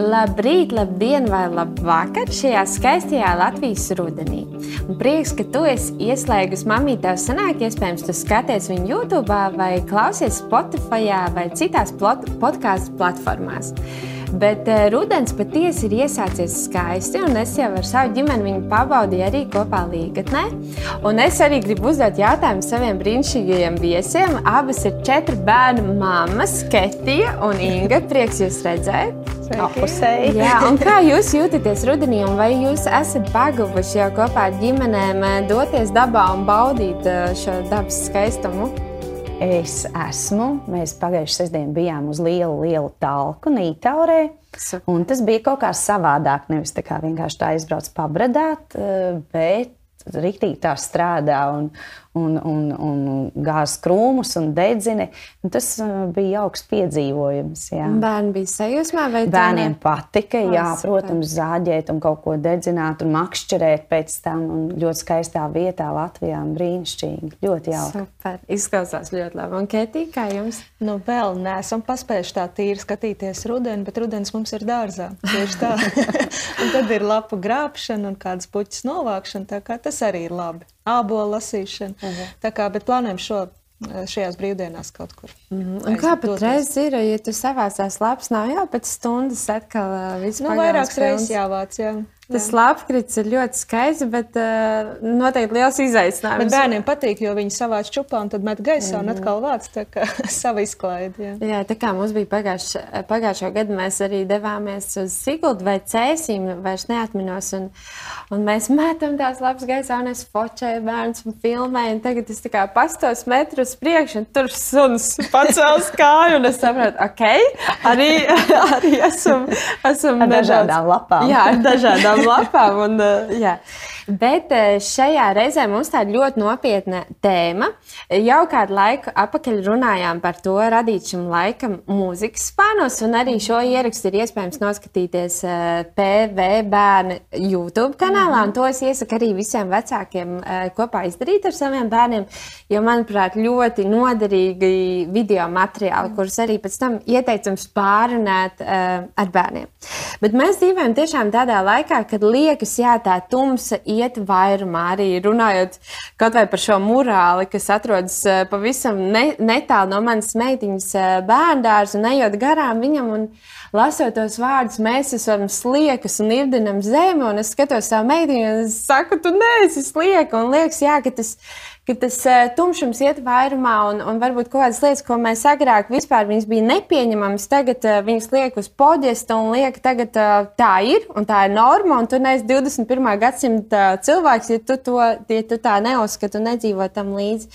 Labrīt, labdien, vai labvakar šajā skaistajā Latvijas rudenī. Un prieks, ka tu esi ieslēgus mamīti. Tev sanāk, iespējams, tu skaties viņu YouTube vai klausies Spotify vai citās podkāstu platformās. Bet uh, rudens patiesi ir iesācies skaisti, un es jau ar savu ģimeni viņu pabaudīju arī kopā līgatnē. Un es arī gribu uzdot jautājumu saviem brīnišķīgajiem viesiem. Abas ir četru bērnu mammas, Ketija un Inga. Prieks jūs redzēt! Apusēji. Jā, un kā jūs jūtaties rudenī, un vai jūs esat paguvuši jau kopā ar ģimenēm doties dabā un baudīt šo dabas skaistumu? Es esmu. Mēs pagājušajā sestdienā bijām uz lielu, lielu talku Nītaurē. Un tas bija kaut kā savādāk. Nevis tā kā vienkārši tā aizbrauc pabradāt, bet rīktīgi tā strādā un, un, un, un gāz krūmus un dedzina. Un tas uh, bija jauks piedzīvojums. Jā. Bērni bija sajūsmā, vai bērniem patika, jā, protams, zāģēt un kaut ko dedzināt un makšķerēt pēc tam. Un ļoti skaistā vietā Latvijā brīnišķīgi. Ļoti jauki. Super. Izklausās ļoti labi. Un Ketī, kā jums? Nu, vēl neesam paspējuši tā tīri skatīties rudeni, bet rudens mums ir dārzā. Tieši tā. un tad ir lapu grābšana un kādas puķis novākšana. Tā kā tas arī ir labi. Ābola lasīšana. Uh -huh. Tā kā, bet plānojam šo šajās brīvdienās kaut kur. Mm -hmm. Un kā patreiz ir, ja tu savācās labs, nav jau pēc stundas atkal viss nu, vairākas reizes jāvāc, jā. Tas lapkrits ir ļoti skaists, bet uh, noteikti liels izaicinājums. Bet bērniem patīk, jo viņi savā čupā un tad met gaisā mm un atkal vāc sava izklaide. Jā. jā, tā kā mums bija pagājuš, pagājušo gadu, mēs arī devāmies uz Siguldu vai Cēsīm, vairs neatminos, un, un mēs metam tās lapas gaisā, un es fočēju bērns un filmēju, un tagad es tā kā pastos metrus priekš, un tur suns pacēls kāju, un es sapratu, ok, arī, arī esam, esam ar dažādām lapām. Jā, ar dažādām lapām. Un, uh, jā. Bet uh, šajā reizē mums tāda ļoti nopietna tēma. Jau kādu laiku atpakaļ runājām par to, radīt šim laikam mūzikas spānos, un arī šo ierakstu ir iespējams noskatīties uh, PV bērnu YouTube kanālā. To es iesaku arī visiem vecākiem kopā izdarīt ar saviem bērniem, jo, manuprāt, ļoti noderīgi video materiāli, kurus arī pēc tam ieteicams pārunāt ar bērniem. Bet mēs dzīvojam tiešām tādā laikā, kad liekas, jā, tā tumsa iet vairumā. Arī runājot par šo mūrāli, kas atrodas eh, pavisam ne, netālu no manas meitiņas eh, bērndārs un ejot garām viņam. Un, lasot tos vārdus, mēs esam sliekas un irdinam zemi, un es skatos savu meitiņu, un es saku, tu neesi slieka, un liekas, jā, ka tas ka tas uh, tumšums iet vairumā, un, un varbūt kaut kādas lietas, ko mēs agrāk vispār bija nepieņemamas, tagad uh, viņas liek uz poģesta un liek, tagad uh, tā ir, un tā ir norma, un tu neesi 21. gadsimta cilvēks, ja tu, to, ja tu tā neuzskati un nedzīvo tam līdzi.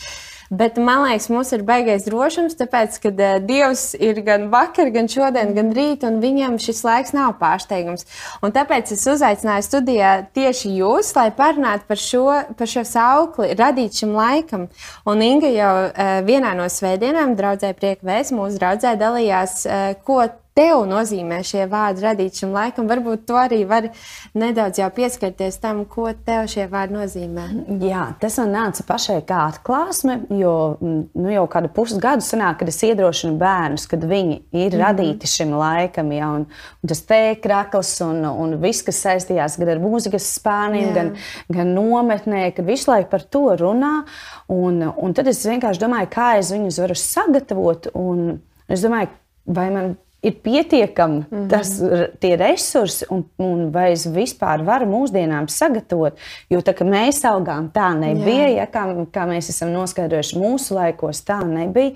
Bet man liekas, mums ir baigais drošums, tāpēc, ka uh, Dievs ir gan vakar, gan šodien, gan rīt, un viņam šis laiks nav pārsteigums. Un tāpēc es uzaicināju studijā tieši jūs, lai parunātu par šo, par šo saukli, radīt šim laikam. Un Inga jau uh, vienā no svētdienām, draudzē prieka vēs, mūsu draudzē dalījās, uh, ko tev nozīmē šie vārdi radīt šim laikam? Varbūt tu arī vari nedaudz pieskarties tam, ko tev šie vārdi nozīmē. Jā, tas man nāca pašai kā atklāsme, jo nu, jau kādu pusgadu sanāk, kad es iedrošinu bērnus, kad viņi ir mm -hmm. radīti šim laikam, ja, un, un tas tēkrakls un, un viss, kas saistījās gan ar mūzikas spāniem, gan, gan nometnē, kad visu laiku par to runā. Un, un tad es vienkārši domāju, kā es viņus varu sagatavot. Un es domāju, vai man ir pietiekami mm -hmm. tas, tie resursi, un, un vai es vispār varu mūsdienām sagatavot. Jo tā mēs augām, tā nebija. Jā. Ja, kā, kā mēs esam noskaidrojuši mūsu laikos, tā nebija.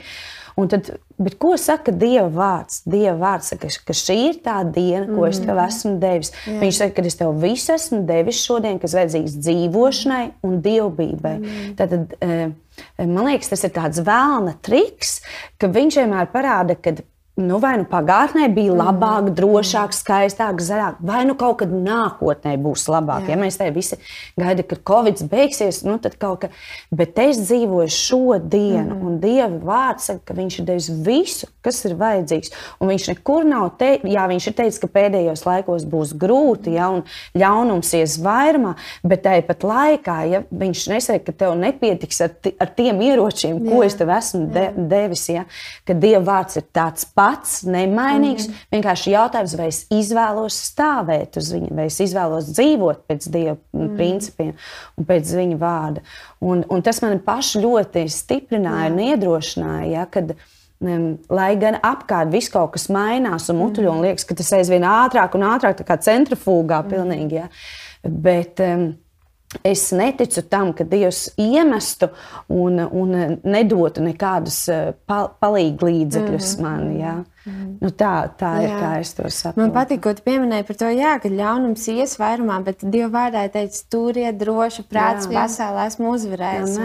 Un tad, bet ko saka Dieva vārds? Dieva vārds saka, ka šī ir tā diena, ko es tev mhm. esmu devis. Jā. Viņš saka, ka es tev visu esmu devis šodien, kas vajadzīgs dzīvošanai un dievbijai. Mm. Tad, eh, man liekas, tas ir tāds vēlna triks, ka viņš vienmēr parāda, ka nu, vai nu pagātnē bija mhm. labāk, mm. drošāk, skaistāk, zaļāk, vai nu kaut kad nākotnē būs labāk. Jā. Ja mēs te visi gaidām, ka Covid beigsies, nu, tad kaut kā. Bet es dzīvoju šodienu, mm. un Dieva vārds saka, ka Viņš ir devis visu, kas ir vajadzīgs. Un Viņš nekur nav teicis, jā, Viņš ir teicis, ka pēdējos laikos būs grūti, ja un ļaunums ies vairumā, bet tāpat laikā, ja Viņš nesaka, ka tev nepietiks ar, ar tiem ieročiem, ko jā. es tev esmu de, devis, ja, ka Dieva vārds ir tāds pats pats, nemainīgs. Mm -hmm. Vienkārši jautājums, vai es izvēlos stāvēt uz viņa, vai es izvēlos dzīvot pēc dieva mm -hmm. principiem un pēc viņa vārda. Un, un tas man pašu ļoti stiprināja Jā. un iedrošināja. Ja, kad, lai gan apkārt viss kaut kas mainās un mutuļo, un liekas, ka tas aizvien ātrāk un ātrāk, tā kā centrifugā, mm. pilnīgi. Ja. Bet, um, Es neticu tam, ka Dievs iemestu un, un nedotu nekādus eh, palīdzības līdzekļus mm -hmm. man. Ja? Mm. Nu, tā, tā jā. ir kā es to saprotu. Man patīk, ko tu pieminēji par to, jā, ka ļaunums ies vairumā, bet Dieva vārdā teica, turiet droši prāts, pasaulē esmu uzvarējis.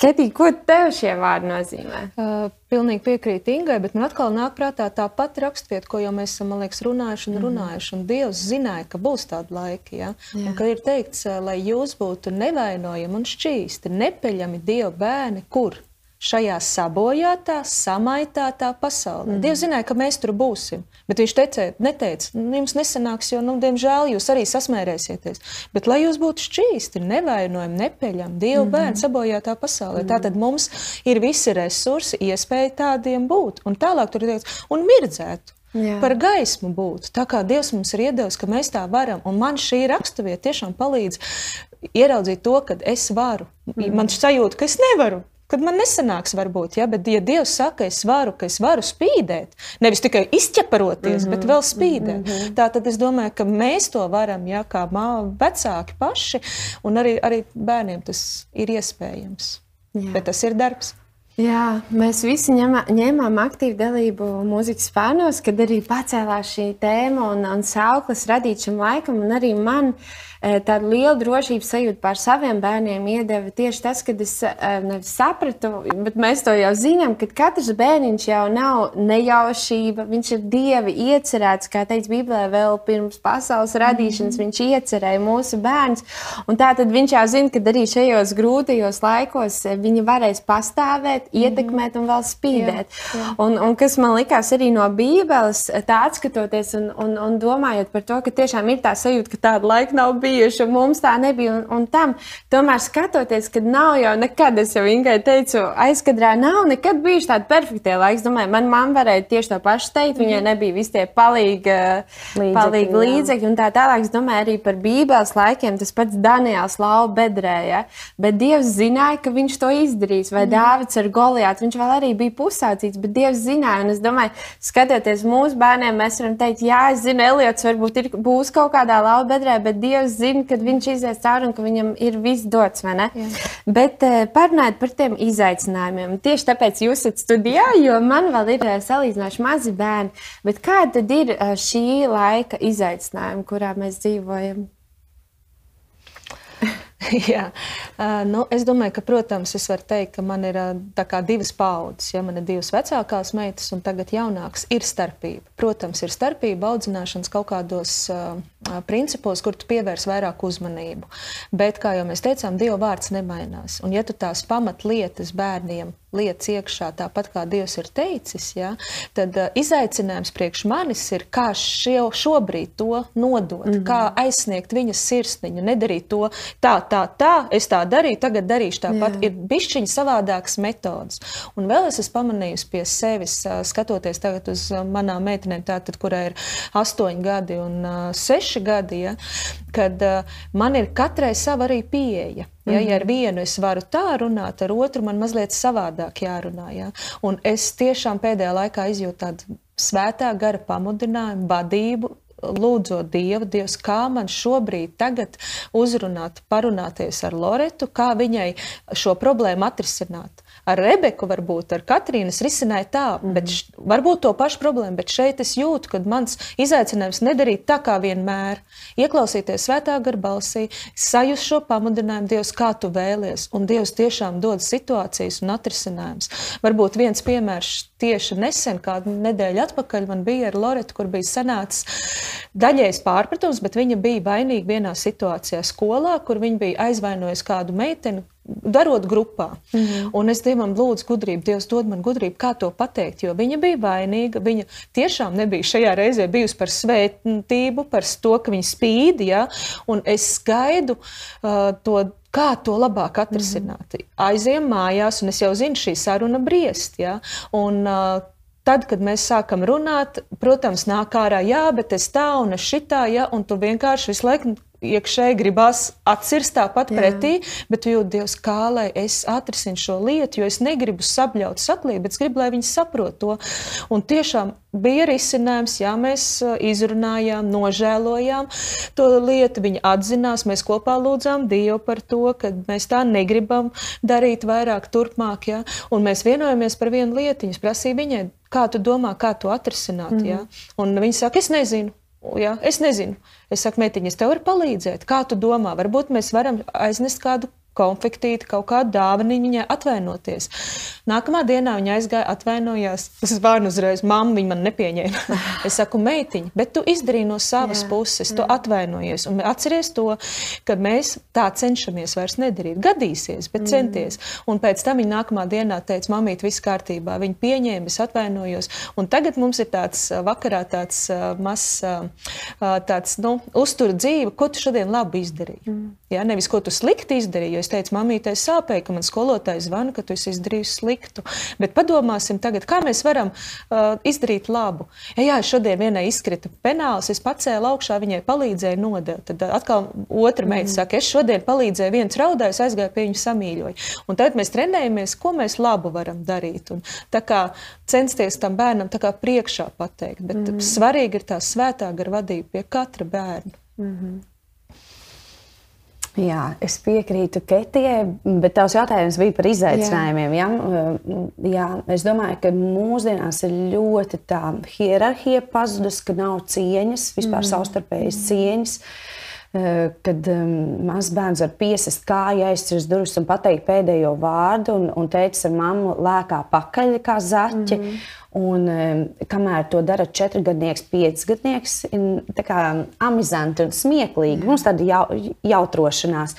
Ketī, ko tev šie vārdi nozīmē? Uh, pilnīgi piekrītu Ingai, bet man atkal nāk prātā tā pati rakstvieta, ko jau mēs esam, liekas, runājuši un mhm. runājuši. Un Dievs zināja, ka būs tādi laiki, ja? un ka ir teikts, lai jūs būtu nevainojami un šķīsti, nepeļami Dieva bērni, kur? Šajā sabojātā, samaitātā pasaulē. Mm. Dievs zināja, ka mēs tur būsim, bet viņš teica, neteica, nu, jums nesanāks, jo, nu, diemžēl, jūs arī sasmērēsieties. Bet, lai jūs būtu šķīsti, nevainojami, nepeļami, Dieva mm. bērni sabojātā pasaulē, mm. tātad mums ir visi resursi, iespēja tādiem būt. Un tālāk tur ir teikts, un mirdzētu. Jā. Par gaismu būt. Tā kā Dievs mums ir iedevis, ka mēs tā varam. Un man šī raksturvieta tiešām palīdz ieraudzīt to, ka es varu. Mm. Man sajūta, ka es nevaru kad man nesanāks, varbūt, ja, bet, ja Dievs saka, es varu, ka es varu spīdēt, nevis tikai izķeparoties, mm -hmm. bet vēl spīdēt, mm -hmm. tā tad es domāju, ka mēs to varam, ja, kā mā, vecāki paši, un arī, arī bērniem tas ir iespējams. Jā. Bet tas ir darbs. Jā, mēs visi ņemā, ņēmām aktīvu dalību mūzikas fānos, kad arī pacēlās šī tēma un, un sauklis radīt šim laikam, un arī man uh, tādu lielu drošības sajūtu pār saviem bērniem iedeva tieši tas, kad es eh, nevis sapratu, bet mēs to jau zinām, ka katrs bērniņš jau nav nejaušība, viņš ir dievi iecerēts, kā teica Bībelē, vēl pirms pasaules radīšanas mm viņš iecerēja mūsu bērns. Un tā tad viņš jau zina, ka arī šajos grūtajos laikos eh, viņi varēs pastāvēt, -hmm. ietekmēt un vēl spīdēt. Jā, jā. Un, un kas man likās arī no Bībeles, tā atskatoties un, un, un domājot par to, ka tiešām ir tā sajūta, ka tāda laika nav bijusi bijuši, un mums tā nebija. Un, un tam, tomēr skatoties, ka nav jau nekad, es jau Ingai teicu, aizkadrā nav nekad bijuši tādi perfekti laiki. Es domāju, man mamma varēja tieši to pašu teikt. Viņai mhm. nebija visi tie palīgi līdzekļi, palīgi līdzekļi un tā tālāk. Es domāju arī par Bībeles laikiem. Tas pats Daniels Lau bedrē, ja? bet Dievs zināja, ka viņš to izdarīs. Vai mm. Dāvids ar Goliātu, viņš vēl arī bija pusaucīts, bet Dievs zināja. Un es domāju, skatoties mūsu bērniem, mēs varam teikt, jā, es zinu, Eliots varbūt ir, būs kaut kādā lauva bedrē, bet Dievs zina, kad viņš izies cauri un ka viņam ir viss dots. Bet uh, parunājot par tiem izaicinājumiem, tieši tāpēc jūs esat studijā, jo man vēl ir uh, salīdzinoši mazi bērni. Bet kāda ir uh, šī laika izaicinājuma, kurā mēs dzīvojam? Jā, uh, nu, es domāju, ka, protams, es varu teikt, ka man ir uh, divas paudzes. Ja man ir divas vecākās meitas, un tagad jaunākas, ir starpība. Protams, ir starpība audzināšanas kaut kādos uh, principos, kur tu pievērs vairāk uzmanību. Bet, kā jau mēs teicām, Dieva vārds nemainās. Un, ja tu tās pamatlietas bērniem lietas iekšā, tāpat kā Dievs ir teicis, ja, tad uh, izaicinājums priekš manis ir, kā šio, šobrīd to nodot, mm -hmm. kā aizsniegt viņas sirsniņu, nedarīt to tā, tā, tā, es tā darīju, tagad darīšu tāpat. Jā. Ir bišķiņi savādākas metodas. Un vēl es esmu pamanījusi pie sevis, skatoties tagad uz manām meitenēm, tātad, kurai ir astoņi gadi un uh, seši gadi, ja, kad uh, man ir katrai sava arī pieeja. Ja, ja ar mhm. vienu es varu tā runāt, ar otru man mazliet savādāk jārunā. Ja? Un es tiešām pēdējā laikā izjūtu tādu svētā gara pamudinājumu, vadību, lūdzot Dievu, Dievs, kā man šobrīd uzrunāt, parunāties ar Loretu, kā viņai šo problēmu atrisināt ar Rebeku, varbūt ar Katrīnu es risināju tā, mm -hmm. bet š, varbūt to pašu problēmu, bet šeit es jūtu, ka mans izaicinājums nedarīt tā kā vienmēr, ieklausīties svētā gara balsī, sajust šo pamudinājumu, Dievs, kā tu vēlies, un Dievs tiešām dod situācijas un atrisinājumus. Varbūt viens piemērs tieši nesen, kādu nedēļu atpakaļ, man bija ar Loretu, kur bija sanācis daļējs pārpratums, bet viņa bija vainīga vienā situācijā skolā, kur viņa bija aizvainojusi kādu meiteni, darot grupā. Mm -hmm. Un es Dievam lūdzu gudrību, Dievs dod man gudrību, kā to pateikt, jo viņa bija vainīga. Viņa tiešām nebija šajā reizē bijusi par svētību, par to, ka viņa spīd, ja? un es gaidu uh, to kā to labāk atrisināt. Mm -hmm. Aizejam mājās, un es jau zinu, šī saruna briest. Ja? Un, uh, tad, kad mēs sākam runāt, protams, nāk ārā, jā, bet es tā un es šitā, ja, un tu vienkārši visu laiku iekšēji gribās atcirst tāpat Jā. pretī, bet jūt, Dievs, kā lai es atrisinu šo lietu, jo es negribu sabļaut saklību, bet es gribu, lai viņi saprot to. Un tiešām bija risinājums, jā, mēs uh, izrunājām, nožēlojām to lietu, viņi atzinās, mēs kopā lūdzām Dievu par to, ka mēs tā negribam darīt vairāk turpmāk, jā, un mēs vienojamies par vienu lietiņu, prasīja viņai, kā tu domā, kā to atrisināt, mm. jā, un viņi saka, es nezinu. Ja? Es nezinu. Es saku, meitiņa, es tev varu palīdzēt. Kā tu domā? Varbūt mēs varam aiznest kādu konfektīti, kaut kādu dāvanu viņai atvainoties. Nākamā dienā viņa aizgāja, atvainojās. Tas zvanu uzreiz, mamma viņa man nepieņēma. es saku, meitiņa, bet tu izdarīji no savas jā, puses, tu jā. atvainojies. Un atceries to, ka mēs tā cenšamies vairs nedarīt. Gadīsies, bet mm. centies. Un pēc tam viņa nākamā dienā teica, mamīt, viss kārtībā. Viņa pieņēma, es atvainojos. Un tagad mums ir tāds vakarā tāds mazs tāds, nu, uztur dzīve, ko tu šodien labi izdarīji. Mm. Ja, nevis, ko tu slikti izdarīji, jo es teicu, mamītei sāpēja, ka man skolotājs zvana, ka tu esi izdarījis sliktu. Bet padomāsim tagad, kā mēs varam uh, izdarīt labu. Ja, jā, šodien vienai izkrita penāls, es pacēlu augšā, viņai palīdzēju nodēt. Tad atkal otra meita mm. saka, es šodien palīdzēju, viens raudājis, aizgāju pie viņa samīļoju. Un tad mēs trenējamies, ko mēs labu varam darīt. Un, tā kā censties tam bērnam priekšā pateikt, bet mm. svarīgi ir tā svētā gara vadība pie katra bērna. Mm -hmm. Jā, es piekrītu Ketijai, bet tavs jautājums bija par izaicinājumiem. Jā. Jā, jā, es domāju, ka mūsdienās ir ļoti tā hierarhija pazudusi, ka nav cieņas, vispār mm. savstarpējas cieņas. Eh, kad um, mazs bērns var piesist kāju, aizsist durvis un pateikt pēdējo vārdu, un, un teicis ar mammu lēkā pakaļ kā zaķi. Mm. Un, kamēr to dara četrgadnieks, piecgadnieks, ir kā amizanti un smieklīgi. Mums tāda jau, jautrošanās.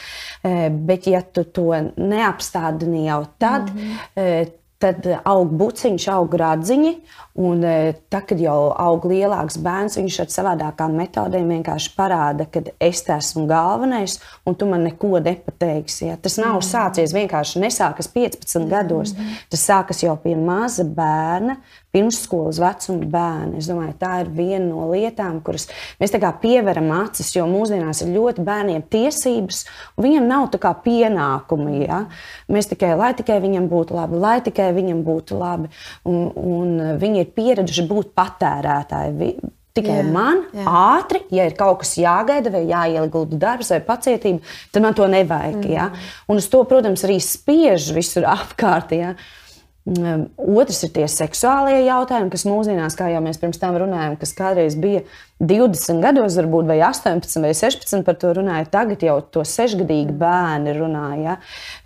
Bet, ja tu to neapstādini jau tad, mm -hmm tad aug buciņš, aug rādziņi. Un tad, kad jau aug lielāks bērns, viņš ar savādākām metodēm vienkārši parāda, ka es esmu galvenais un tu man neko nepateiksi. Ja? Tas nav sācies vienkārši nesākas 15 gados. Tas sākas jau pie maza bērna, pirmsskolas vecuma bērni. Es domāju, tā ir viena no lietām, kuras mēs pieveram acis, jo mūsdienās ir ļoti bērniem tiesības, un viņiem nav tā kā pienākumi. Ja? Mēs tikai, lai tikai viņam būtu labi, lai tikai viņam būtu labi, un, un viņi ir pieraduši būt patērētāji. Tikai jā, man jā. ātri, ja ir kaut kas jāgaida, vai jāiegulda darbs, vai pacietība, tad man to nevajag. Mm. Ja? Un uz to, protams, arī spiež visur apkārt. Ja? Ehm, otrs ir tie seksuālie jautājumi, kas mūsdienās, kā jau mēs pirms tam runājām, kas kādreiz bija 20 gados, varbūt vai 18 vai 16 par to runāja. Tagad jau to sešgadīgi bērni runāja.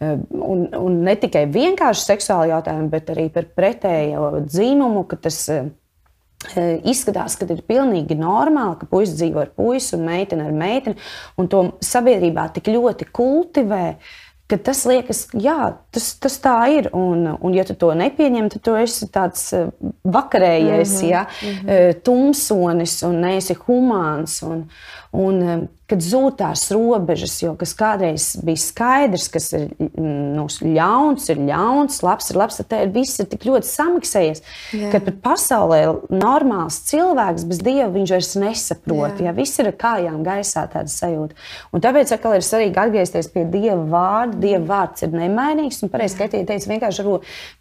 Ehm, un, un ne tikai vienkārši seksuāli jautājumi, bet arī par pretējo dzīmumu, ka tas ehm, izskatās, ka ir pilnīgi normāli, ka puisis dzīvo ar puisi un meitene ar meiteni, un to sabiedrībā tik ļoti kultivē. Uh, ka tas liekas, jā, tas, tas tā ir. Un, un ja tu to nepieņem, tad tu esi tāds eh, vakarējais, mm -hmm, ja, mm -hmm. tumsonis un neesi humāns. Un, un, kad zūd tās robežas, jo kas kādreiz bija skaidrs, kas ir nu, ļauns, ir ļauns, labs ir labs, tad viss ir tik ļoti samiksējies, Jā. ka pat pasaulē normāls cilvēks bez dieva viņš vairs nesaprot. Jā. Ja, viss ir ar kājām gaisā tāds sajūta. Un tāpēc atkal ir svarīgi atgriezties pie dieva vārda. Dieva vārds ir nemainīgs, un pareizi Katīte teica, vienkārši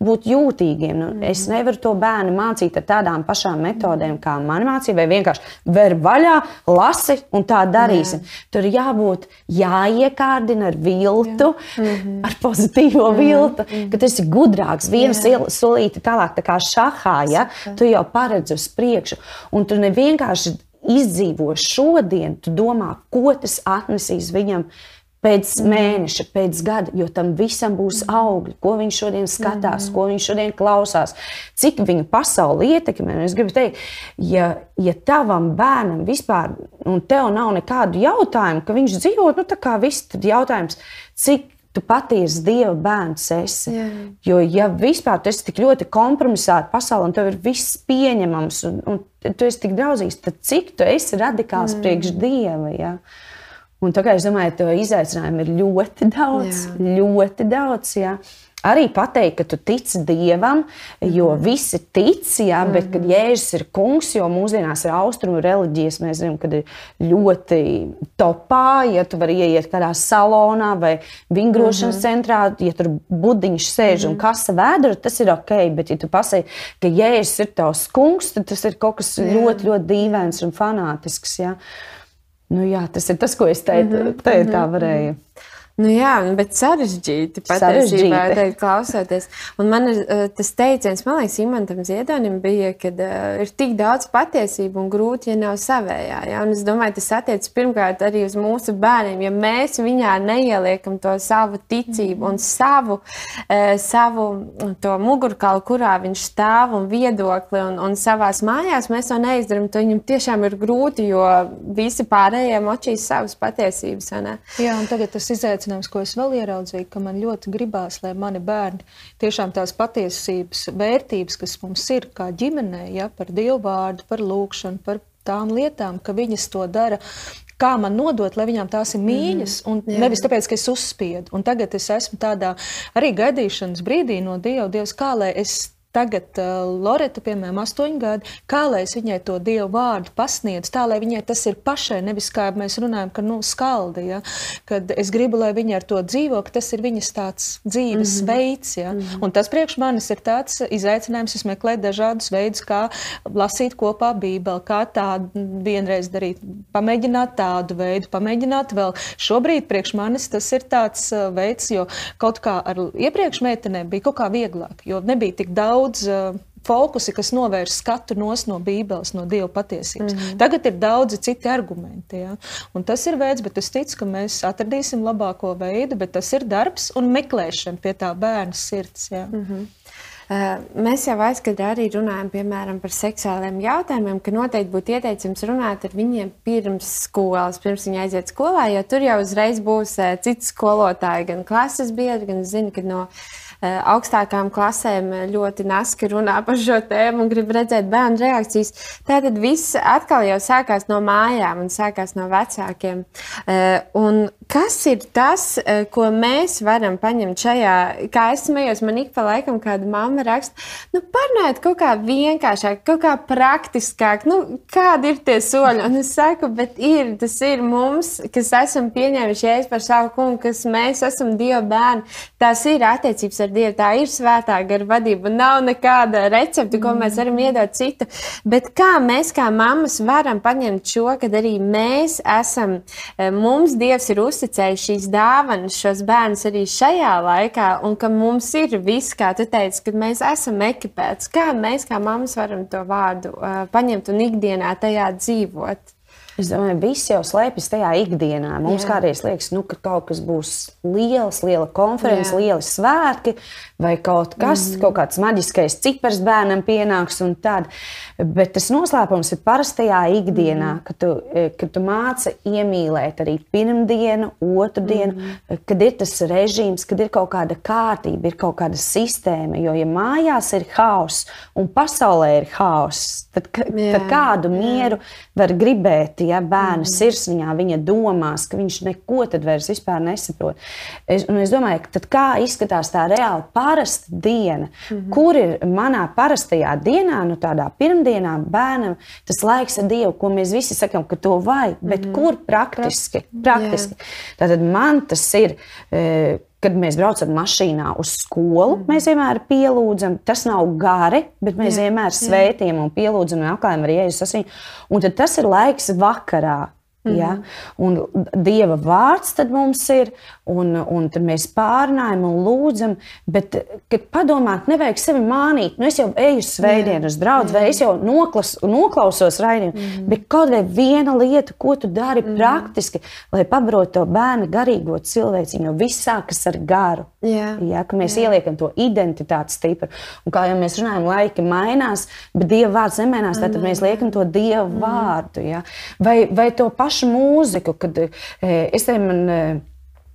būt jūtīgiem. Nu, mm. Es nevaru to bērnu mācīt ar tādām pašām metodēm, kā man mācīja, vai vienkārši ver vaļā, lasi un tā darīs darīsim. Tur jābūt jāiekārdina ar viltu, Jā. mm -hmm. ar pozitīvo mm -hmm. viltu, ka tas ir gudrāks. Vienu solīti tālāk, tā kā šahā, ja tu jau paredzi uz priekšu. Un tu nevienkārši izdzīvo šodien, tu domā, ko tas atnesīs viņam pēc mēneša, pēc gada, jo tam visam būs augļi, ko viņš šodien skatās, ko viņš šodien klausās, cik viņa pasauli ietekmē. Es gribu teikt, ja, ja tavam bērnam vispār, un tev nav nekādu jautājumu, ka viņš dzīvo, nu tā kā viss, tad jautājums, cik tu patiesi Dieva bērns esi. Jā. Jo, ja vispār tu esi tik ļoti kompromisēta pasaulē, un tev ir viss pieņemams, un, un tu esi tik draudzīgs, tad cik tu esi radikāls mm. priekš Dieva? Ja? Un tā kā es domāju, to izaicinājumu ir ļoti daudz, jā. ļoti daudz. Jā. Arī pateikt, ka tu tici Dievam, jo mhm. visi tic, jā, bet kad mhm. Jēzus ir kungs, jo mūsdienās ir austrumu reliģijas, mēs zinām, ka ir ļoti topā, ja tu vari ieiet kādā salonā vai vingrošanas mm -hmm. centrā, ja tur budiņš sēž mm -hmm. un kasa vēdra, tas ir ok, bet ja tu pasaki, ka Jēzus ir tavs kungs, tad tas ir kaut kas jā. ļoti, ļoti dīvains un fanātisks. Jā. Nu, jā, tas ir tas, ko es teicu, mm -hmm. te, tā varēja. Nu jā, bet sarežģīti patiesībā teikt, klausoties. Un man ir uh, tas teiciens, man liekas, Imantam Ziedonim bija, ka uh, ir tik daudz patiesību un grūti, ja nav savējā. Ja? Un es domāju, tas attiecas pirmkārt arī uz mūsu bērniem. Ja mēs viņā neieliekam to savu ticību un savu, uh, savu to mugurkaulu, kurā viņš stāv un viedokli un, un savās mājās, mēs to neizdarām, tad viņam tiešām ir grūti, jo visi pārējie močīs savas patiesības. Jā, un tagad tas izaicinājums izaicinājums, ko es vēl ieraudzīju, ka man ļoti gribās, lai mani bērni tiešām tās patiesības, vērtības, kas mums ir kā ģimenē, ja, par dievu vārdu, par lūgšanu, par tām lietām, ka viņas to dara kā man nodot, lai viņām tās ir mīļas, mm, un jā. nevis tāpēc, ka es uzspiedu. Un tagad es esmu tādā arī gaidīšanas brīdī no Dieva, Dievs, kā lai es Tagad uh, Loreta, piemēram, astoņi gadi, kā lai es viņai to dievu vārdu pasniedzu, tā lai viņai tas ir pašai, nevis kā mēs runājam, ka nu, skaldi, ja? kad es gribu, lai viņa ar to dzīvo, ka tas ir viņas tāds dzīves mm -hmm. veids. Ja? Mm -hmm. Un tas priekš manis ir tāds izaicinājums, es meklēju dažādus veidus, kā lasīt kopā Bībeli, kā tādu vienreiz darīt, pamēģināt tādu veidu, pamēģināt vēl. Šobrīd priekš manis tas ir tāds uh, veids, jo kaut kā ar iepriekš meitenēm bija kaut kā vieglāk, jo nebija tik daudz daudz uh, fokusi, kas novērš skatu no Bībeles, no Dieva patiesības. Mm -hmm. Tagad ir daudzi citi argumenti. Ja? Un tas ir veids, bet es ticu, ka mēs atradīsim labāko veidu, bet tas ir darbs un meklēšana pie tā bērna sirds. Ja? Mm -hmm. Mēs jau aizkadrā arī runājam piemēram, par seksuāliem jautājumiem, ka noteikti būtu ieteicams runāt ar viņiem pirms skolas, pirms viņi aiziet skolā, jo tur jau uzreiz būs citi skolotāji, gan klases biedri, gan zina, ka no Eh, augstākām klasēm ļoti naski runā par šo tēmu un grib redzēt bērnu reakcijas. Tātad viss atkal jau sākās no mājām un sākās no vecākiem. Eh, un kas ir tas, eh, ko mēs varam paņemt šajā, kā es smējos, man ik pa laikam kāda mamma raksta, nu, parunājiet kaut kā vienkāršāk, kaut kā praktiskāk, nu, kādi ir tie soļi. Un es saku, bet ir, tas ir mums, kas esam pieņēmuši jēzus par savu kungu, kas mēs esam Dieva bērni. Tās ir attiecības ar Dievu, tā ir svētā gara vadība. Nav nekāda recepte, ko mēs varam iedot citu. Bet kā mēs, kā mammas, varam paņemt šo, kad arī mēs esam, eh, mums Dievs ir uzticējis šīs dāvanas, šos bērnus arī šajā laikā, un ka mums ir viss, kā tu teici, kad mēs esam ekipēti. Kā mēs, kā mammas, varam to vārdu uh, paņemt un ikdienā tajā dzīvot? Es domāju, viss jau slēpjas tajā ikdienā. Mums kādreiz liekas, nu, ka kaut kas būs liels, liela konference, Jā. lieli svētki, vai kaut kas, mm. kaut kāds maģiskais cipars bērnam pienāks. Bet tas noslēpums ir parastajā ikdienā, mm. kad, tu, eh, kad tu māci iemīlēt arī pirmdienu, otru dienu, mm. kad ir tas režīms, kad ir kaut kāda kārtība, ir kaut kāda sistēma. Jo, ja mājās ir haoss un pasaulē ir haoss, tad, tad kādu mieru var gribēt? Ja bērna mm. sirsniņā viņa domās, ka viņš neko tad vairs nesaprot. Es, es domāju, ka kā izskatās tā reāli parasta diena, mm -hmm. kur ir manā parastajā dienā, nu tādā pirmdienā bērnam tas laiks ar Dievu, ko mēs visi sakām, ka to vajag, bet mm -hmm. kur praktiski? praktiski. Yeah. Tātad man tas ir. E, kad mēs braucam mašīnā uz skolu, mm. mēs vienmēr pielūdzam. Tas nav gari, bet mēs jā, vienmēr svētījam un pielūdzam un apklājam ar Jēzus asīm. Un tas ir laiks vakarā. Mm -hmm. ja? Un Dieva vārds tad mums ir, un, un tad mēs pārnājam un lūdzam. Bet, kad padomāt, nevajag sevi mānīt, nu es jau eju svētdienu uz draugu, vai es jau noklas, noklausos raidījumu, mm -hmm. bet kaut vai viena lieta, ko tu dari mm -hmm. praktiski, lai pabrotu to bērnu garīgo cilvēciņu, jo viss sākas ar garu. Jā. Ja, ka mēs Jā. ieliekam to identitāti stipri. Un kā jau mēs runājam, laiki mainās, bet Dieva vārds nemainās, tad mēs liekam to Dieva -hmm. vārdu. Ja? Vai, vai to pašu pašu mūziku, kad e, es te man. E,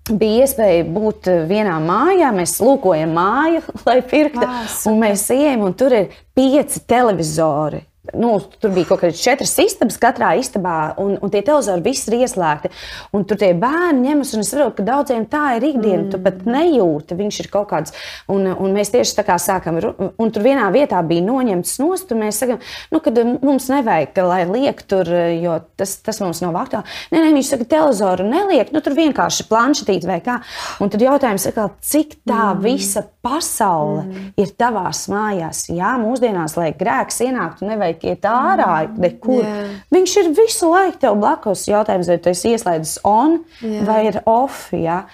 bija iespēja būt vienā mājā, mēs lūkojam māju, lai pirktu. Un mēs ejam, un tur ir pieci televizori nu, tur bija kaut kādas četras istabas katrā istabā, un, un tie televizori visi ir ieslēgti. Un tur tie bērni ņemas, un es saprotu, ka daudziem tā ir ikdiena. Mm. Tu pat nejūti, viņš ir kaut kāds. Un, un mēs tieši tā kā sākam, un tur vienā vietā bija noņemts nost, un mēs sakām, nu, ka mums nevajag, lai liek tur, jo tas, tas mums nav aktuāli. Nē, nē, viņš saka, televizoru neliek, nu, tur vienkārši planšetīt vai kā. Un tad jautājums ir, cik tā mm. visa pasaule mm. ir tavās mājās. Jā, mūsdienās, lai grēks ienāktu, nevajag iet ārā mm. nekur. Yeah. Viņš ir visu laiku tev blakus. Jautājums, vai tu esi ieslēdzis on yeah. vai ir off. Jā.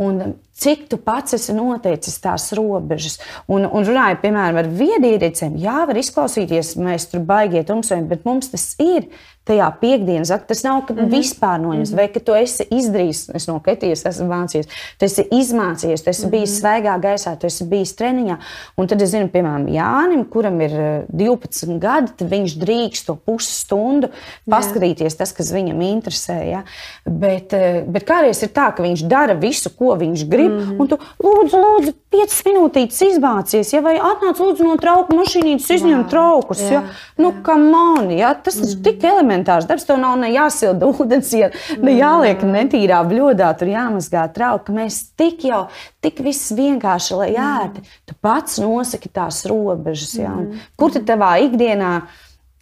Un cik tu pats esi noteicis tās robežas. Un, un runājot, piemēram, ar viedierīcēm, jā, var izklausīties, mēs tur baigiet umsojam, bet mums tas ir tajā piekdienas aktā. Tas nav, mm -hmm. vispār noņemts, mm -hmm. vai ka tu esi izdarījis, es no Ketijas esmu mācījies, tu esi izmācījies, tu esi mm -hmm. bijis svaigā gaisā, tu esi bijis treniņā. Un tad es zinu, piemēram, Jānim, kuram ir 12 eh, gadi, tad viņš drīkst to pusstundu paskatīties, tas, kas viņam interesē. Ja? Bet, eh, bet kādreiz ir tā, ka viņš dara visu, ko viņš grib, mm -hmm. un tu lūdzu, lūdzu, 5 minūtītes izmācies, ja? vai atnāc lūdzu no trauku mašīnītes, izņem traukus. Ja? Nu, kam man, ja? tas mm -hmm. ir tik elementāri elementārs darbs. Tev nav ne jāsilda ūdens, ne jāliek netīrā bļodā, tur jāmazgā trauki. Mēs tik jau, tik viss vienkārši, lai ērti. Tu pats nosaki tās robežas. Ja? Kur tad tavā ikdienā?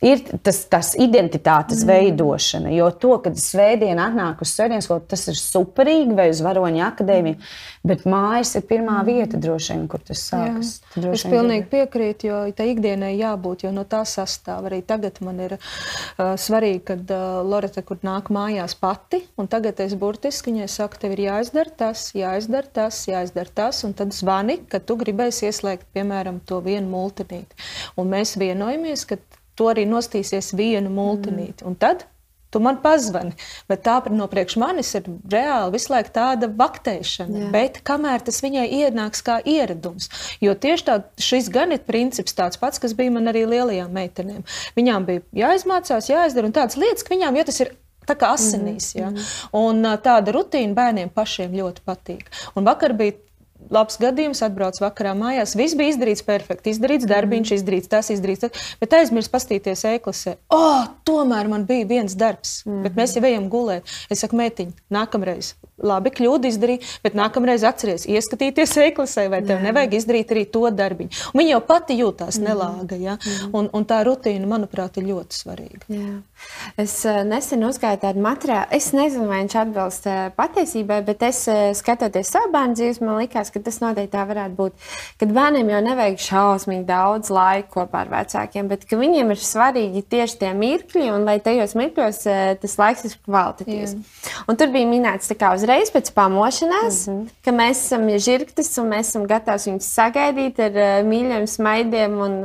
Ir tas, tas identitātes mm. veidošana. Jo to, kad svētdiena atnāk uz svētdienas skolu, tas ir superīgi vai uz varoņa akadēmiju, bet mājas ir pirmā mm. vieta droši vien, kur tas sākas. Es pilnīgi gribi. piekrītu, jo tā ikdienai jābūt, jo no tā sastāv. Arī tagad man ir uh, svarīgi, kad uh, Loreta, kur nāk mājās pati, un tagad es burtiski viņai saku, tev ir jāizdara tas, jāizdara tas, jāizdara tas, un tad zvani, kad tu gribēsi ieslēgt, piemēram, to vienu multinīti. Un mēs vienojamies, ka tu arī nostīsies vienu multinīti. Mm. Un tad tu man pazvani. Bet tā no priekš manis ir reāli visu laiku tāda vaktēšana. Jā. Bet kamēr tas viņai ienāks kā ieradums, jo tieši tā, šis gan ir princips tāds pats, kas bija man arī lielajām meitenēm. Viņām bija jāizmācās, jāizdara un tādas lietas, ka viņām, jo tas ir tā kā asinīs. -hmm. ja? Un tāda rutīna bērniem pašiem ļoti patīk. Un vakar bija labs gadījums, atbrauc vakarā mājās. Viss bija izdarīts perfekti, izdarīts darbiņš, mhm. izdarīts tas, izdarīts tas, bet aizmirst pastīties e-klasē. Oh, tomēr man bija viens darbs, mm bet mēs jau ejam gulēt. Es saku, mētiņ, nākamreiz labi, kļūda izdarīja, bet nākamreiz atceries, ieskatīties e-klasē, vai tev jā. nevajag izdarīt arī to darbiņu. Un viņa jau pati jūtās mm. nelāga, ja? mm. un, un tā rutīna, manuprāt, ir ļoti svarīga. Jā. Es uh, nesen uzgāju tādu materiālu, es nezinu, vai viņš atbilst uh, patiesībai, bet es uh, skatoties savu bērnu dzīves, man likās, ka tas noteikti tā varētu būt. Kad bērniem jau nevajag šausmīgi daudz laika kopā ar vecākiem, bet viņiem ir svarīgi tieši tie mirkļi, un lai tajos mirkļos tas laiks ir kvalitatīvs. Un tur bija minēts, uz uzreiz pēc pamošanās, mm -hmm. ka mēs esam žirgtas un mēs esam gatavi viņus sagaidīt ar uh, mīļiem smaidiem, un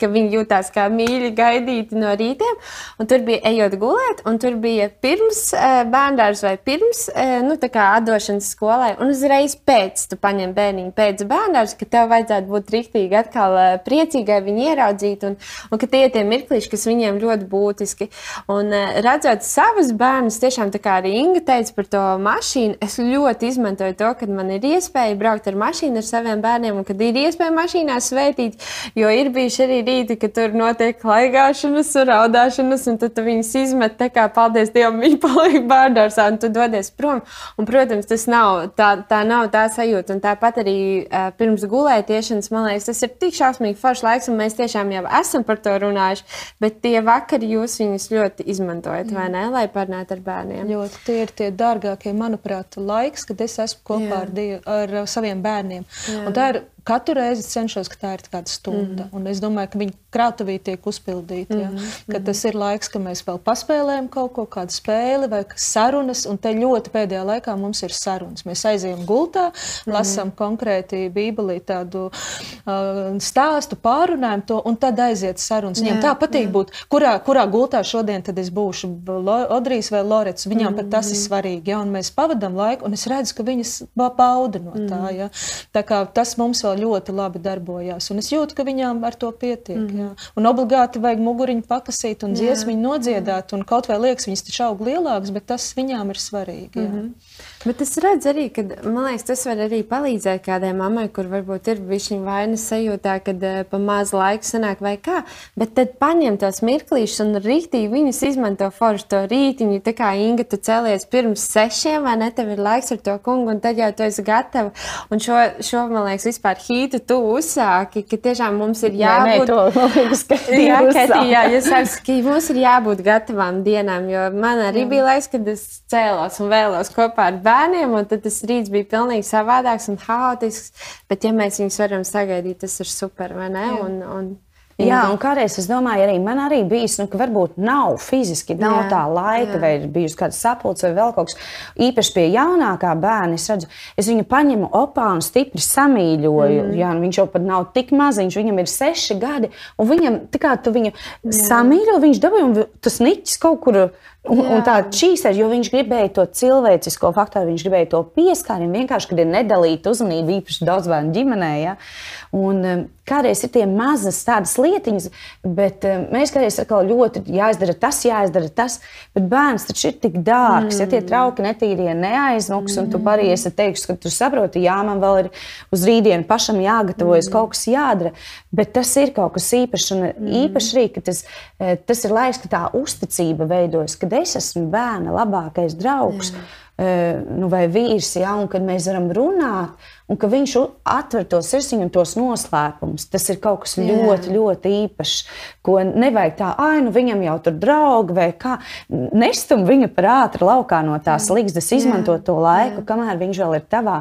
ka viņi jūtās kā mīļi gaidīti no rītiem. Un tur bija ejot gulēt, un tur bija pirms uh, bērndārs vai pirms nu, atdošanas skolai, un uzreiz pēc tu paņem bērniņu pēc bērndārs, ka tev vajadzētu būt riktīgi atkal uh, priecīgai viņu ieraudzīt, un, un ka tie ir tie mirkliši, kas viņiem ļoti būtiski. Un uh, redzot savus bērnus, tiešām tā kā arī Inga teica par to mašīnu, es ļoti izmantoju to, ka man ir iespēja braukt ar mašīnu ar saviem bērniem, un kad ir iespēja mašīnā svētīt. Jo ir bijuši arī rīti, kad tur notiek laigāšanas, raudāšanas, un tad tu viņus izmet tā kā paldies Dievam, viņi paliek bērngārsā, un tu dodies prom. Un, protams, tas nav tā, tā nav tā sajūta. Un tāpat arī uh, pirms gulētiešanas, man liekas, tas ir tik šausmīgi foršs laiks, un mēs tiešām jau esam par to runājuši. Bet tie vakari jūs viņus ļoti izmantojat, vai ne, lai parunātu ar bērniem? Ļoti tie ir tie dārgākie, manuprāt laiks, kad es esmu kopā Jā. ar, dievu, ar saviem bērniem. Jā. Un tā ir katru reizi cenšos, ka tā ir kāda stunda. Mm -hmm. Un es domāju, ka viņa krātuvī tiek uzpildīta. Ja? Mm -hmm. Ka tas ir laiks, kad mēs vēl paspēlējam kaut ko, kādu spēli vai sarunas. Un te ļoti pēdējā laikā mums ir sarunas. Mēs aizejam gultā, mm -hmm. lasām konkrēti Bībelī tādu uh, stāstu, pārunājam to, un tad aiziet sarunas. Viņam tā patīk jā. būt, kurā, kurā gultā šodien es būšu Odrijs vai Lorets. Viņām mm -hmm. pat tas ir svarīgi. Ja? Un mēs pavadām laiku, un es redzu, ka viņas bauda no tā. Ja? Tā kā tas mums vēl ļoti labi darbojās. Un es jūtu, ka viņām ar to pietiek. Mm. Jā. Un obligāti vajag muguriņu pakasīt un dziesmiņu nodziedāt. Un kaut vai liekas, viņas taču aug lielākas, bet tas viņām ir svarīgi. Jā. Mm -hmm. Bet es redzu arī, ka liekas, tas var arī palīdzēt kādai mammai, kur varbūt ir bijusi vainas sajūtā, kad uh, pa maz laika sanāk vai kā. Bet tad paņem tos mirklīšus un rītīgi viņus izmanto foršu to rītiņu. Tā kā Inga, tu cēlies pirms sešiem, vai ne? Tev ir laiks ar to kungu, un tad jau tu esi gatava. Un šo, šo man liekas, vispār hītu tu uzsāki, ka tiešām mums ir jābūt. Nē, nē, to, man liekas, ka jā, Ketī, jā, jūs sakat, ka mums ir jābūt gatavām dienām, jo man arī jā. bija laiks, kad es cēlos un vēlos kopā ar bērnu bērniem, un tas rīts bija pilnīgi savādāks un haotisks. Bet, ja mēs viņus varam sagaidīt, tas ir super, vai ne? Un, un, Jā, un kādreiz es domāju, arī man arī bijis, nu, ka varbūt nav fiziski, nav jā, tā laika, jā. vai ir bijusi kāda sapulce vai vēl kaut kas. Īpaši pie jaunākā bērna es redzu, es viņu paņemu opā un stipri samīļoju. Mm. Jā, viņš jau pat nav tik maziņš, viņam ir seši gadi, un viņam kā tu viņu jā. samīļo, viņš dabūja, un tas niķis kaut kur Un, Jā. un tā čīsēs, jo viņš gribēja to cilvēcisko faktoru, viņš gribēja to pieskārienu, vienkārši, kad ir nedalīta uzmanība, īpaši daudz bērnu ģimenē. Ja? Un, um, kādreiz ir tie mazas tādas lietiņas, bet um, mēs kādreiz atkal ļoti jāizdara tas, jāizdara tas, bet bērns taču ir tik dārgs, mm. ja tie mm. trauki netīrie neaizmuks, un tu mm. arī esi teiks, ka tu saproti, jā, man vēl ir uz rītdienu pašam jāgatavojas, mm. kaut kas jādara, bet tas ir kaut kas īpašs, un mm. īpaši arī, ka tas, eh, tas ir laiks, ka tā uzticība veidojas, kad es esmu bērna labākais draugs. Jā. Uh, nu, vai vīrs, ja, un kad mēs varam runāt, un ka viņš atver to sirsniņu un tos noslēpumus. Tas ir kaut kas Jā. ļoti, ļoti īpašs, ko nevajag tā, ah, nu viņam jau tur draugi vai kā. Nestum viņu par ātru laukā no tās līgas, izmanto to laiku, Jā. kamēr viņš vēl ir tavā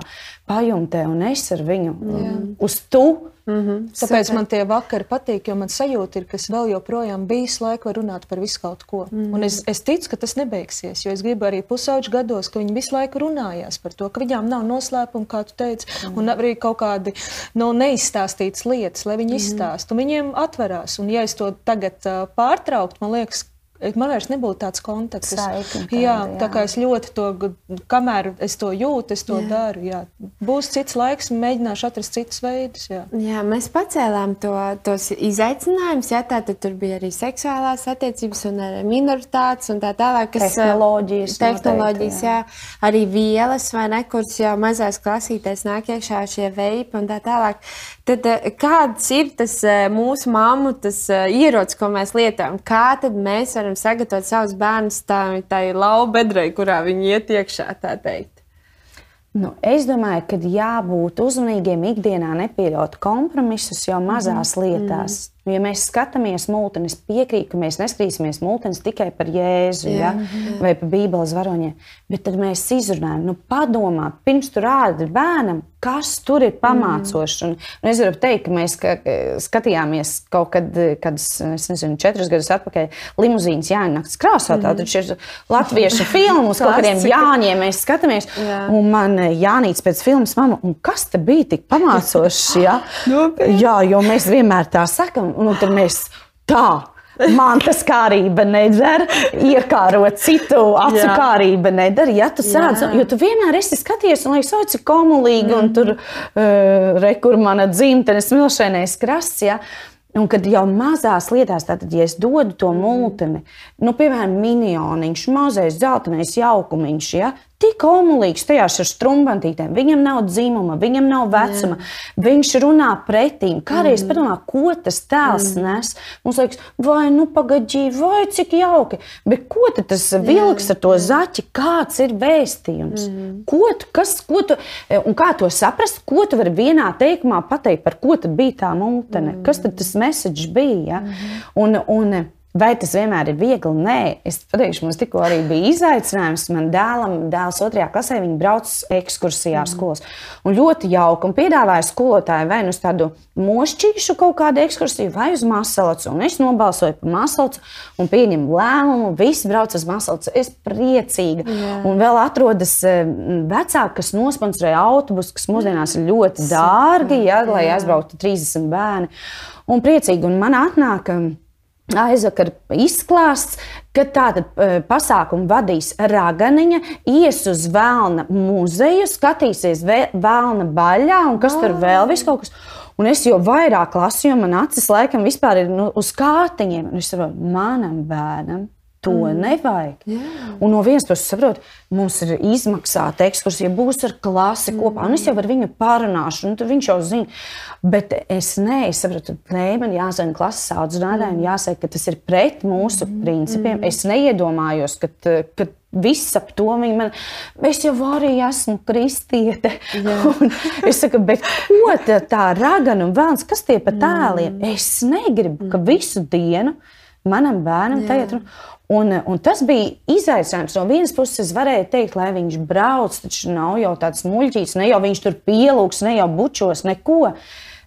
pajumtē, un es ar viņu Jā. uz tu Mm -hmm. Tāpēc Super. man tie vakari patīk, jo man sajūta ir, ka es vēl joprojām bijis laika runāt par visu kaut ko. Mm -hmm. Un es, es ticu, ka tas nebeigsies, jo es gribu arī pusauģu gados, ka viņi visu laiku runājās par to, ka viņām nav noslēpuma, kā tu teici, mm -hmm. un arī kaut kādi no nu, neizstāstītas lietas, lai viņi mm -hmm. izstāsta. Viņiem atverās, un ja es to tagad uh, pārtrauktu, man liekas, man vairs nebūtu tāds kontakts. Saikni, tāda, jā, jā, tā kā es ļoti to, kamēr es to jūtu, es to jā. daru. Jā. Būs cits laiks, mēģināšu atrast citus veidus. Jā, jā mēs pacēlām to, tos izaicinājumus. Jā, tā tad tur bija arī seksuālās attiecības un minoritātes un tā tālāk. Kas, tehnoloģijas. Tehnoloģijas, noteikti, jā. jā. Arī vielas vai ne, kuras jau mazās klasītēs nāk iekšā šie veipi un tā tālāk. Tad kāds ir tas mūsu māmu tas ierocis, ko mēs lietojam? Kā tad mēs varam sagatavot savus bērnus tai laubedrei, kurā viņi iet iekšā, tā teikt. Nu, es domāju, ka jābūt uzmanīgiem ikdienā, nepieļaut kompromisus jau mazās mm. lietās. Nu, ja mēs skatāmies mūteni, es piekrītu, ka mēs neskrīsimies mūteni tikai par jēzu jā, ja, jā. vai par bībeles varoņiem, bet tad mēs izrunājam, nu, padomā, pirms tu rādi bērnam, kas tur ir pamācošs. Un, un es varu teikt, ka mēs ka, skatījāmies kaut kad, kad es nezinu, četrus gadus atpakaļ limuzīnas Jāņakts krāsā. Mm. Tad ir latviešu filmu uz kaut kādiem Jāņiem mēs skatāmies. Jā. Un man Jānīts pēc filmas mamma, kas te bija tik pamācošs? Ja? jā, jo mēs vienmēr tā sakam un tad mēs tā. Man tas kārība nedara, iekārot citu acu Jā. kārība nedara. Ja tu sēdz, jo tu vienmēr esi skaties, un liekas, oh, cik komulīgi, mm un tur uh, rekur mana dzimtenes milšainais krasts. Ja? Un kad jau mazās lietās, tad, ja es dodu to mūteni, nu, piemēram, minioniņš, mazais dzeltenais jaukumiņš, ja, tik omulīgs tajās ar strumbantītēm. Viņam nav dzimuma, viņam nav vecuma. Jā. Viņš runā pretīm. Kādreiz mm. padomā, ko tas tēls mm. nes. Mums liekas, vai nu pagaidī, vai cik jauki. Bet ko tas vilks ar to zaķi? Kāds ir vēstījums? Mm. Ko tu, kas, ko tu, un kā to saprast? Ko tu vari vienā teikumā pateikt, par ko tad bija tā mūtene? Mm. Kas tad tas message bija? Ja? Mm. Un, un, Vai tas vienmēr ir viegli? Nē, es pateikšu, mums tikko arī bija izaicinājums. Man dēlam, dēls otrajā klasē, viņi brauc ekskursijā ar mm. skolas. Un ļoti jauki. Un piedāvāja skolotāju vai nu uz tādu mošķīšu kaut kādu ekskursiju, vai uz masalacu. Un es nobalsoju par masalacu un pieņemu lēmumu. Visi brauc uz masalacu. Es priecīga. Jā. Un vēl atrodas eh, vecāki, kas nosponsorē autobusu, kas mūsdienās ir ļoti dārgi, ja, lai aizbrauktu 30 bērni. Un priecīgi. Un man atnāk aizvakar izklāsts, ka tāda pasākuma vadīs raganiņa, ies uz vēlna muzeju, skatīsies vēlna baļā un kas tur vēl viss kaut kas. Un es jau vairāk lasu, jo man acis laikam vispār ir nu, uz kārtiņiem. Un es saprotu, manam bērnam To mm. nevajag. Jā. Un no vienas puses, saprotu, mums ir izmaksāta ekskursija, būs ar klasi mm. kopā. Un es jau ar viņu pārunāšu, un viņš jau zina. Bet es nesaprotu, ka man jāzina klases audzinātājiem, mm. jāsaka, ka tas ir pret mūsu mm. principiem. Mm. Es neiedomājos, ka. ka Viss ap to viņa man, es jau arī esmu kristiete. es saku, bet ko tā, tā ragana un vēlns, kas tie pa tēliem? Mm. Es negribu, ka visu dienu manam bērnam tagad. Un, un tas bija izaicinājums. No vienas puses, es varēju teikt, lai viņš brauc, taču nav jau tāds muļķīgs, ne jau viņš tur pielūgs, ne jau bučos, neko.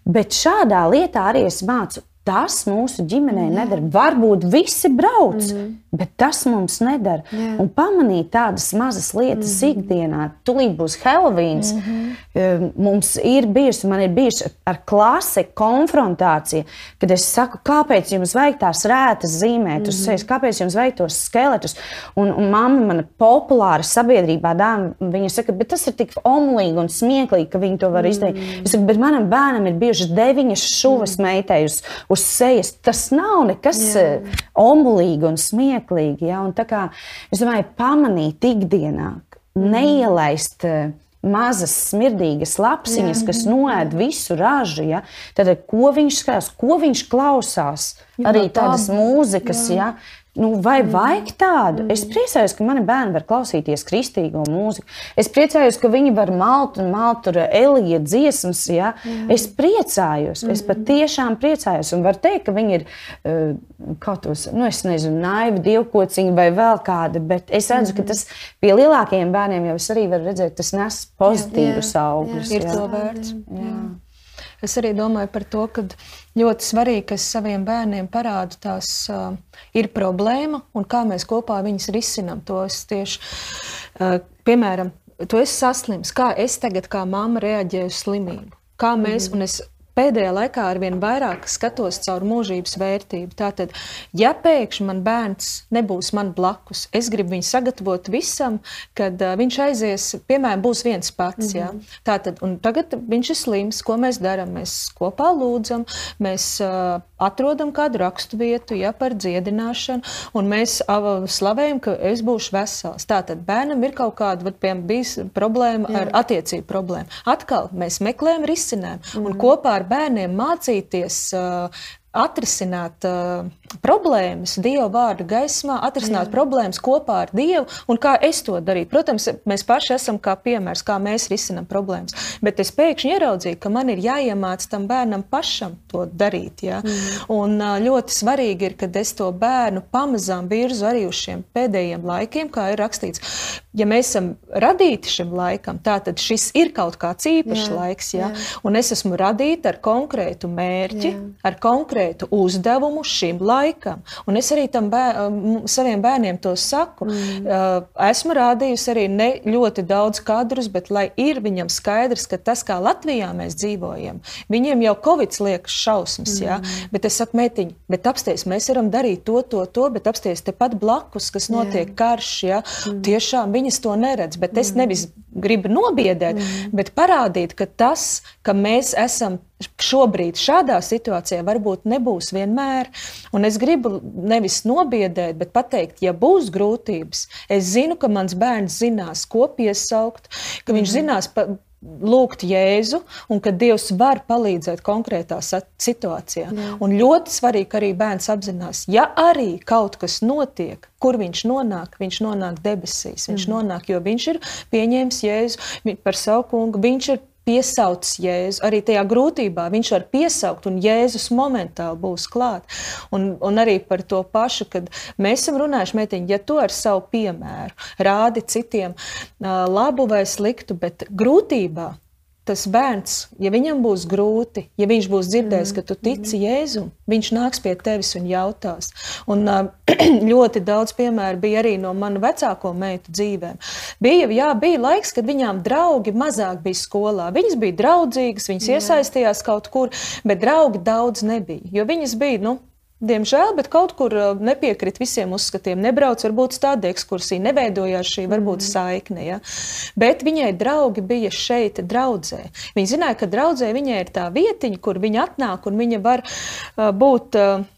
Bet šādā lietā arī es mācu Tas mūsu ģimenē Jā. nedara. Varbūt visi brauc, mm bet tas mums nedara. Jā. Un pamanīt tādas mazas lietas mm ikdienā, tūlīt būs Helovīns. Mm -hmm. Mums ir bijusi, man ir bijusi ar klasi konfrontācija, kad es saku, kāpēc jums vajag tās rētas zīmēt, mm -hmm. kāpēc jums vajag tos skeletus. Un, un mamma, mana populāra sabiedrībā, dāma, viņa saka, bet tas ir tik omulīgi un smieklīgi, ka viņi to var izdarīt. Mm -hmm. Es saku, bet manam bērnam ir bijušas deviņas šuvas mm -hmm. Uz sejas. Tas nav nekas Jā. Eh, omulīgi un smieklīgi. Ja? Un kā, es domāju, pamanīt ikdienā, mm. neielaist. Eh, mazas, smirdīgas lapsiņas, Jā. kas noēd visu ražu. Ja? Tad, ko viņš skatās, ko viņš klausās, Jā, arī tādas tā, mūzikas. Jā. Ja? Nu, vai mm. vajag tādu? Mm. Es priecājos, ka mani bērni var klausīties kristīgo mūziku. Es priecājos, ka viņi var malt un malt tur elija dziesmas. Ja? Mm. Es priecājos, mm. es patiešām priecājos. Un var teikt, ka viņi ir uh, kaut kādos, nu, es nezinu, naivi, dievkociņi vai vēl kādi. Bet es redzu, mm. ka tas pie lielākajiem bērniem jau es arī varu redzēt, tas nes pozitīvus augļus. Ir to vērts. Jā. Jā. Es arī domāju par to, ka ļoti svarīgi, ka es saviem bērniem parādu, tās uh, ir problēma un kā mēs kopā viņas risinām. To es tieši, uh, piemēram, tu esi saslims, kā es tagad kā mamma reaģēju uz slimību. Kā mēs, mm. un es pēdējā laikā ar vien vairāk skatos caur mūžības vērtību. Tātad, ja pēkšņi man bērns nebūs man blakus, es gribu viņu sagatavot visam, kad uh, viņš aizies, piemēram, būs viens pats. Mm -hmm. Tātad, tagad viņš ir slims, ko mēs darām? Mēs kopā lūdzam, mēs uh, atrodam kādu rakstu vietu ja, par dziedināšanu, un mēs slavējam, ka es būšu vesels. Tātad bērnam ir kaut kāda, piemēram, problēma Jā. ar attiecību problēmu. Atkal mēs meklējam risinājumu, mm un kopā ar bērniem mācīties uh, atrisināt uh, problēmas Dieva vārda gaismā, atrisināt Jā. problēmas kopā ar Dievu un kā es to darītu. Protams, mēs paši esam kā piemērs, kā mēs risinām problēmas. Bet es pēkšņi ieraudzīju, ka man ir jāiemāc tam bērnam pašam to darīt. Ja? Mm. Un uh, ļoti svarīgi ir, kad es to bērnu pamazām virzu arī uz šiem pēdējiem laikiem, kā ir rakstīts. Ja mēs esam radīti šim laikam, tad šis ir kaut kāds īpašs jā, laiks. Ja? Jā. Un es esmu radīta ar konkrētu mērķi, jā. ar konkrētu uzdevumu šim laikam. Un es arī tam bēr, saviem bērniem to saku. Mm. Esmu rādījusi arī ne ļoti daudz kadrus, bet lai ir viņam skaidrs, ka tas, kā Latvijā mēs dzīvojam, viņiem jau Covid liekas šausmas. Mm. Ja? Bet es saku, metiņi, bet apsties, mēs varam darīt to, to, to, bet apsties tepat blakus, kas notiek Jā. karš. Ja? Mm. Tiešām viņas to neredz, bet es mm. nevis gribu nobiedēt, mm. bet parādīt, ka tas, ka mēs esam šobrīd šādā situācijā, varbūt nebūs vienmēr. Un es gribu nevis nobiedēt, bet pateikt, ja būs grūtības, es zinu, ka mans bērns zinās, ko piesaukt, ka viņš mm. zinās. Pa, lūgt Jēzu, un ka Dievs var palīdzēt konkrētā situācijā. Jā. Un ļoti svarīgi, ka arī bērns apzinās, ja arī kaut kas notiek, kur viņš nonāk, viņš nonāk debesīs. Viņš mm. nonāk, jo viņš ir pieņēmis Jēzu par savu kungu, viņš ir piesaucis Jēzu. Arī tajā grūtībā viņš var piesaukt, un Jēzus momentāli būs klāt. Un, un arī par to pašu, kad mēs esam runājuši, meitiņi, ja tu ar savu piemēru rādi citiem labu vai sliktu, bet grūtībā tas bērns, ja viņam būs grūti, ja viņš būs dzirdējis, ka tu tici Jēzum, viņš nāks pie tevis un jautās. Un ļoti daudz piemēru bija arī no manu vecāko meitu dzīvēm. Bija, jā, bija laiks, kad viņām draugi mazāk bija skolā. Viņas bija draudzīgas, viņas jā. iesaistījās kaut kur, bet draugi daudz nebija, jo viņas bija, nu, Diemžēl, bet kaut kur uh, nepiekrīt visiem uzskatiem. Nebrauc varbūt uz tādu ekskursiju, neveidojās šī varbūt mm. saikne. Ja? Bet viņai draugi bija šeit, draudzē. Viņa zināja, ka draudzē viņai ir tā vietiņa, kur viņa atnāk un viņa var uh, būt. Uh,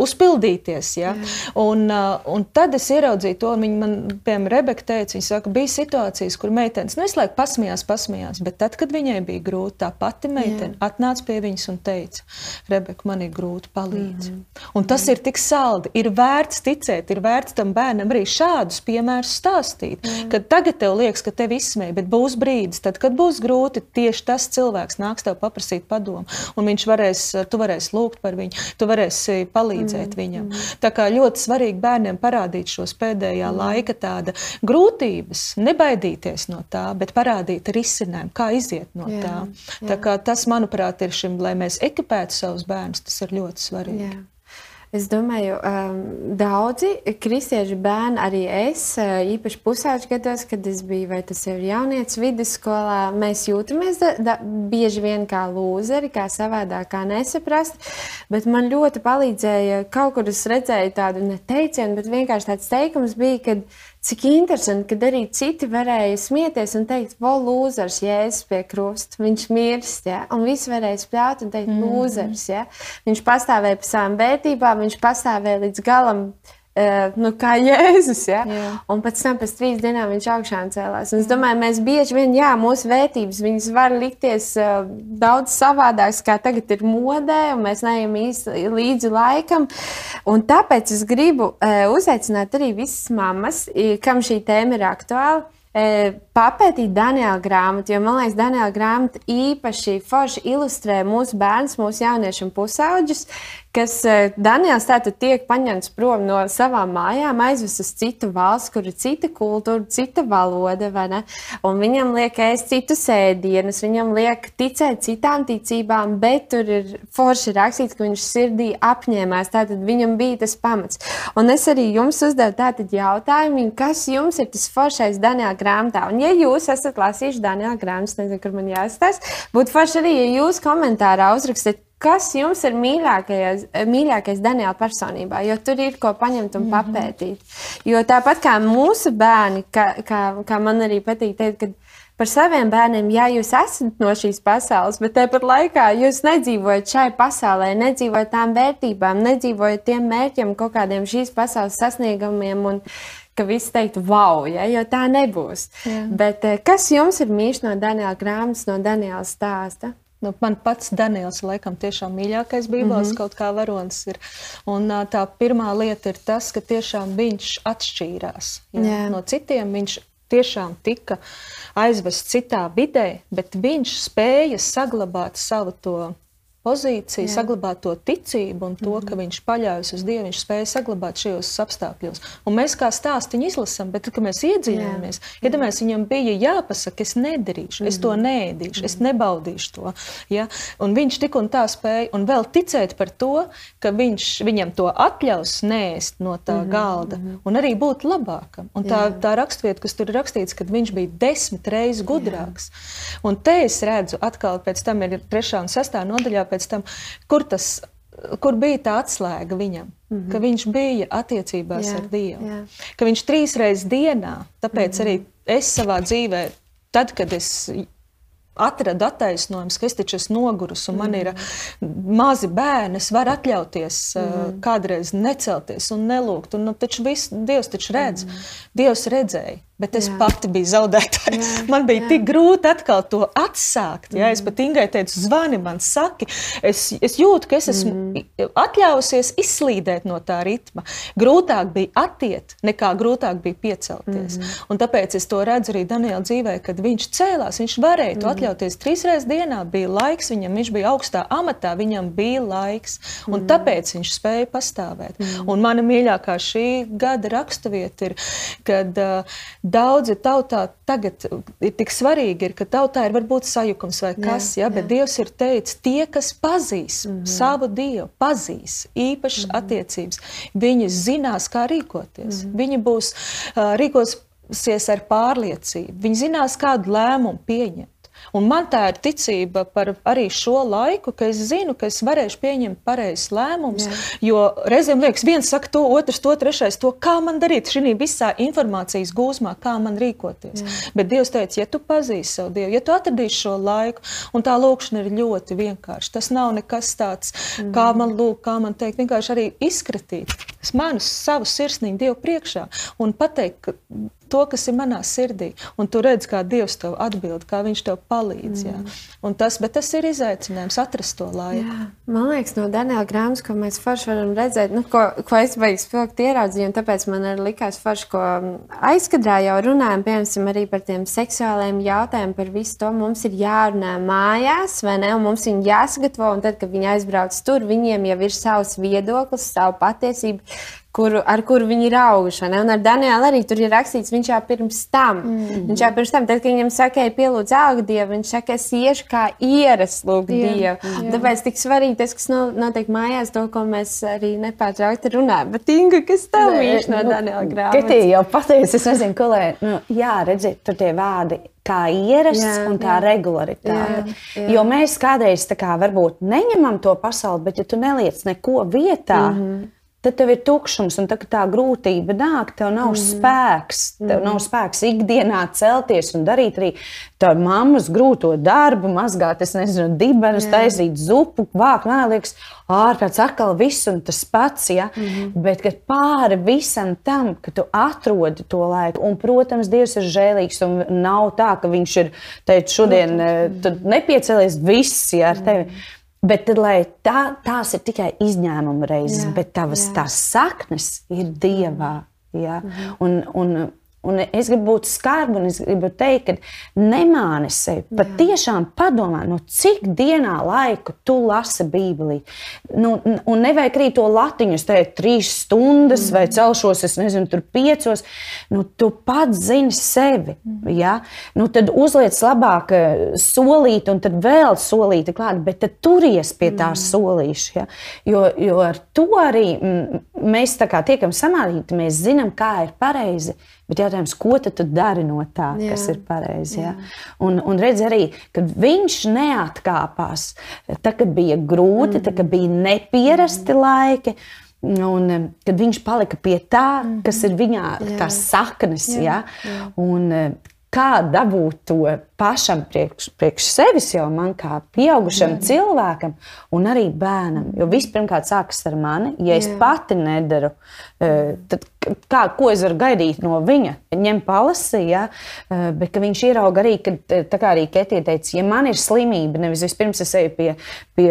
uzpildīties. Ja? Un, un tad es ieraudzīju to, viņa man, piemēram, Rebeka teica, viņa saka, bija situācijas, kur meitenes nu, visu laiku pasmījās, pasmījās, bet tad, kad viņai bija grūti, tā pati meitene Jā. atnāca pie viņas un teica, Rebeka, man ir grūti, palīdzi. Mm -hmm. Un tas -hmm. ir tik saldi, ir vērts ticēt, ir vērts tam bērnam arī šādus piemērus stāstīt, -hmm. kad tagad tev liekas, ka tev izsmēja, bet būs brīdis, tad, kad būs grūti, tieši tas cilvēks nāks tev paprasīt padomu, un viņš varēs, tu varēsi lūgt par viņu, tu varēsi varēsi palīdzēt mm. viņam. Tā kā ļoti svarīgi bērniem parādīt šos pēdējā mm. laika tāda grūtības, nebaidīties no tā, bet parādīt risinājumu, kā iziet no jā, tā. Jā. Tā tas, manuprāt, ir šim, lai mēs ekipētu savus bērnus, tas ir ļoti svarīgi. Jā. Es domāju, um, daudzi kristiešu bērni, arī es, uh, īpaši pusauģi gados, kad es biju, vai tas ir jaunietis vidusskolā, mēs jūtamies da, da, bieži vien kā lūzeri, kā savādāk, kā nesaprast. Bet man ļoti palīdzēja, kaut kur es redzēju tādu neteicienu, bet vienkārši tāds teikums bija, kad Cik interesanti, ka arī citi varēja smieties un teikt, ka lūzers jēzus pie krusta, viņš mirst, ja? un visi varēja spļaut un teikt, mm. lūzers. Ja? Viņš pastāvēja par savām vērtībām, viņš pastāvēja līdz galam. Uh, nu, kā Jēzus. Ja? Jā. Un pēc tam, pēc trīs dienām, viņš augšā cēlās. Un es domāju, mēs bieži vien, jā, mūsu vērtības var likties uh, daudz savādākas, kā tagad ir modē, un mēs neejam īsti līdzi laikam. Un tāpēc es gribu uh, uzaicināt arī visas mammas, kam šī tēma ir aktuāla papētīt Daniela grāmatu, jo man liekas, Daniela grāmata īpaši forši ilustrē mūsu bērnus, mūsu jauniešus un pusauģus, kas Daniels tātad tiek paņemts prom no savām mājām, aizvests uz citu valsts, kur ir cita kultūra, cita valoda, vai ne? Un viņam liek ēst citus ēdienus, viņam liek ticēt citām ticībām, bet tur ir forši rakstīts, ka viņš sirdī apņēmās, tātad viņam bija tas pamats. Un es arī jums uzdevu tātad jautājumu, kas jums ir tas foršais Daniela grāmatā. Un, ja jūs esat lasījuši Daniela grāmatas, nezinu, kur man jāstāsta, būtu forši arī, ja jūs komentārā uzrakstat, kas jums ir mīļākais, mīļākais Daniela personībā, jo tur ir ko paņemt un mhm. papētīt. Jo tāpat kā mūsu bērni, kā, kā, kā man arī patīk teikt, ka par saviem bērniem, ja jūs esat no šīs pasaules, bet tāpat laikā jūs nedzīvojat šai pasaulē, nedzīvojat tām vērtībām, nedzīvojat tiem mērķiem, kaut kādiem šīs pasaules sasniegumiem. Un, ka visi teiktu, wow, ja, jo tā nebūs. Jā. Bet eh, kas jums ir mīļš no Daniela grāmatas, no Daniela stāsta? Nu, man pats Daniels, laikam, tiešām mīļākais Bībeles mm -hmm. kaut kā varonis ir. Un tā pirmā lieta ir tas, ka tiešām viņš atšķīrās jā, jā. no citiem. Viņš tiešām tika aizvests citā vidē, bet viņš spēja saglabāt savu to pozīciju, Jā. saglabāt to ticību un to, mm -hmm. ka mhm. viņš paļaujas uz Dievu, viņš spēja saglabāt šajos apstākļos. Un mēs kā stāstu izlasām, bet, kad mēs iedziļināmies, iedomājamies, viņam bija jāpasaka, es nedarīšu, mm -hmm. es to mhm. nēdīšu, mm -hmm. es mhm. nebaudīšu to. Ja? Un viņš tik un tā spēja, un vēl ticēt par to, ka viņš viņam to atļaus nēst no tā mm -hmm. galda un arī būt labākam. Un tā, Jā. tā rakstvieta, kas tur ir rakstīts, ka viņš bija desmit reizes gudrāks. Jā. Un te es redzu, atkal pēc tam ir trešā un sestā nodaļā pēc tam, kur, tas, kur bija tā atslēga viņam. Mm -hmm. Ka viņš bija attiecībās jā, ar Dievu. Jā. Ka viņš trīs reizes dienā, tāpēc mm -hmm. arī es savā dzīvē, tad, kad es atradu attaisnojumus, ka es taču esmu nogurus un man ir mhm. mazi bērni. Es varu atļauties mm kādreiz necelties un nelūgt. Un, nu, taču viss, Dievs taču redz. Mm. Dievs redzēja bet es jā. pati biju zaudētāja. Jā, man bija jā. tik grūti atkal to atsākt. Jā, mm. Es pat Ingai teicu, zvani man, saki, es, es jūtu, ka es esmu mm. atļāvusies izslīdēt no tā ritma. Grūtāk bija attiet, nekā grūtāk bija piecelties. Mm. Un tāpēc es to redzu arī Daniela dzīvē, kad viņš cēlās, viņš varēja mm. to atļauties trīs reizes dienā. Bija laiks viņam, viņš bija augstā amatā, viņam bija laiks, un mm. tāpēc viņš spēja pastāvēt. Mm. Un mana mīļākā šī gada raksturvieta ir, kad uh, daudzi tautā tagad ir tik svarīgi, ir, ka tautā ir varbūt sajukums vai kas, jā, ja, bet jā. Dievs ir teicis, tie, kas pazīs mm -hmm. savu Dievu, pazīs īpašas mm -hmm. attiecības, viņi zinās, kā rīkoties. Mm -hmm. Viņi būs uh, rīkosies ar pārliecību, viņi zinās, kādu lēmumu pieņemt. Un man tā ir ticība par arī šo laiku, ka es zinu, ka es varēšu pieņemt pareizus lēmumus. Jo reizēm liekas, viens saka to, otrs to, trešais to, kā man darīt šī visā informācijas gūzmā, kā man rīkoties. Jā. Bet Dievs teica, ja tu pazīsi savu Dievu, ja tu atradīsi šo laiku, un tā lūkšana ir ļoti vienkārša. Tas nav nekas tāds, mm. kā man lūk, kā man teikt, vienkārši arī izkritīt manu savu sirsniņu Dievu priekšā un pateikt, ka to, kas ir manā sirdī. Un tu redz, kā Dievs tev atbild, kā Viņš tev palīdz. Mm. Un tas, bet tas ir izaicinājums atrast to laiku. Jā. Man liekas, no Daniela grāmatas, ko mēs forši varam redzēt, nu, ko, ko es beigas spilgt ieraudzīju, un tāpēc man arī likās forši, ko aizkadrā jau runājam, piemēram, arī par tiem seksuāliem jautājumiem, par visu to mums ir jārunā mājās, vai ne, un mums viņi jāsagatavo, un tad, kad viņi aizbrauc tur, viņiem jau ir savs viedoklis, savu patiesību kuru, ar kuru viņi ir auguši. Un ar Danielu arī tur ir rakstīts, viņš jau pirms tam. Mm -hmm. Viņš jau pirms tam, tad, kad viņam saka, ej, pielūdz augu dievu, viņš saka, es iešu kā ieras lūgt dievu. Yeah. Tāpēc tik svarīgi tas, kas notiek mājās, to, ko mēs arī nepārtraukti runājam. Bet, Inga, kas tev ir no nu, Daniela grāmatas? Ketī jau pateicis, es nezinu, ko lai, nu, jā, redziet, tur tie vārdi kā ierasts jā, un kā jā. regularitāte. Jā, jā. Jo mēs kādreiz tā kā varbūt neņemam to pasauli, bet ja tu neliec neko vietā, mm -hmm tad tev ir tukšums, un tā, tā grūtība nāk, tev nav mm. spēks. Tev mm. nav spēks ikdienā celties un darīt arī tādu mammas grūto darbu, mazgāt, es nezinu, dibenus, yeah. taisīt zupu, vākt, liekas, ārprāts atkal viss un tas pats, ja? Mm -hmm. Bet, pāri visam tam, ka tu atrodi to laiku, un, protams, Dievs ir žēlīgs, un nav tā, ka viņš ir, teikt, šodien, mm -hmm. nepiecelies viss, ja, ar tevi. Mm -hmm. Bet tad, tā, tās ir tikai izņēmuma reizes, jā, bet tavas jā. tās saknes ir dievā. Ja? Mhm. Un, un Un es gribu būt skarba, un es gribu teikt, ka nemāni sevi. Pat tiešām padomā, no cik dienā laiku tu lasi Bībeli. Nu, un nevajag arī to latiņu, es teiktu, trīs stundas, mm. vai celšos, es nezinu, tur piecos. Nu, tu pats zini sevi. Mm. Ja? Nu, tad uzliec labāk eh, solīt, un tad vēl solīti klāt, bet tad turies pie tā mm. solīša. Ja? Jo, jo ar to arī mēs tiekam samādīti, mēs zinām, kā ir pareizi. Bet jautājums, ko tu dari no tā, jā. kas ir pareizi? Ja? Un, un redz arī, ka viņš neatkāpās. Tad, kad bija grūti, mm. tad, kad bija nepierasti mm. laiki. Un, kad viņš palika pie tā, kas ir viņā, jā. tās saknes, jā, ja? jā. un kā dabūt to pašam priekš, priekš sevis, jau man kā pieaugušam jā. cilvēkam, un arī bērnam. Jo viss pirmkārt sākas ar mani. Ja es jā. pati nedaru, tad kā, ko es varu gaidīt no viņa? Ņem palasi, ja? Eh, bet viņš ierauga arī, ka tā kā arī Ketija teica, ja man ir slimība, nevis vispirms es eju pie, pie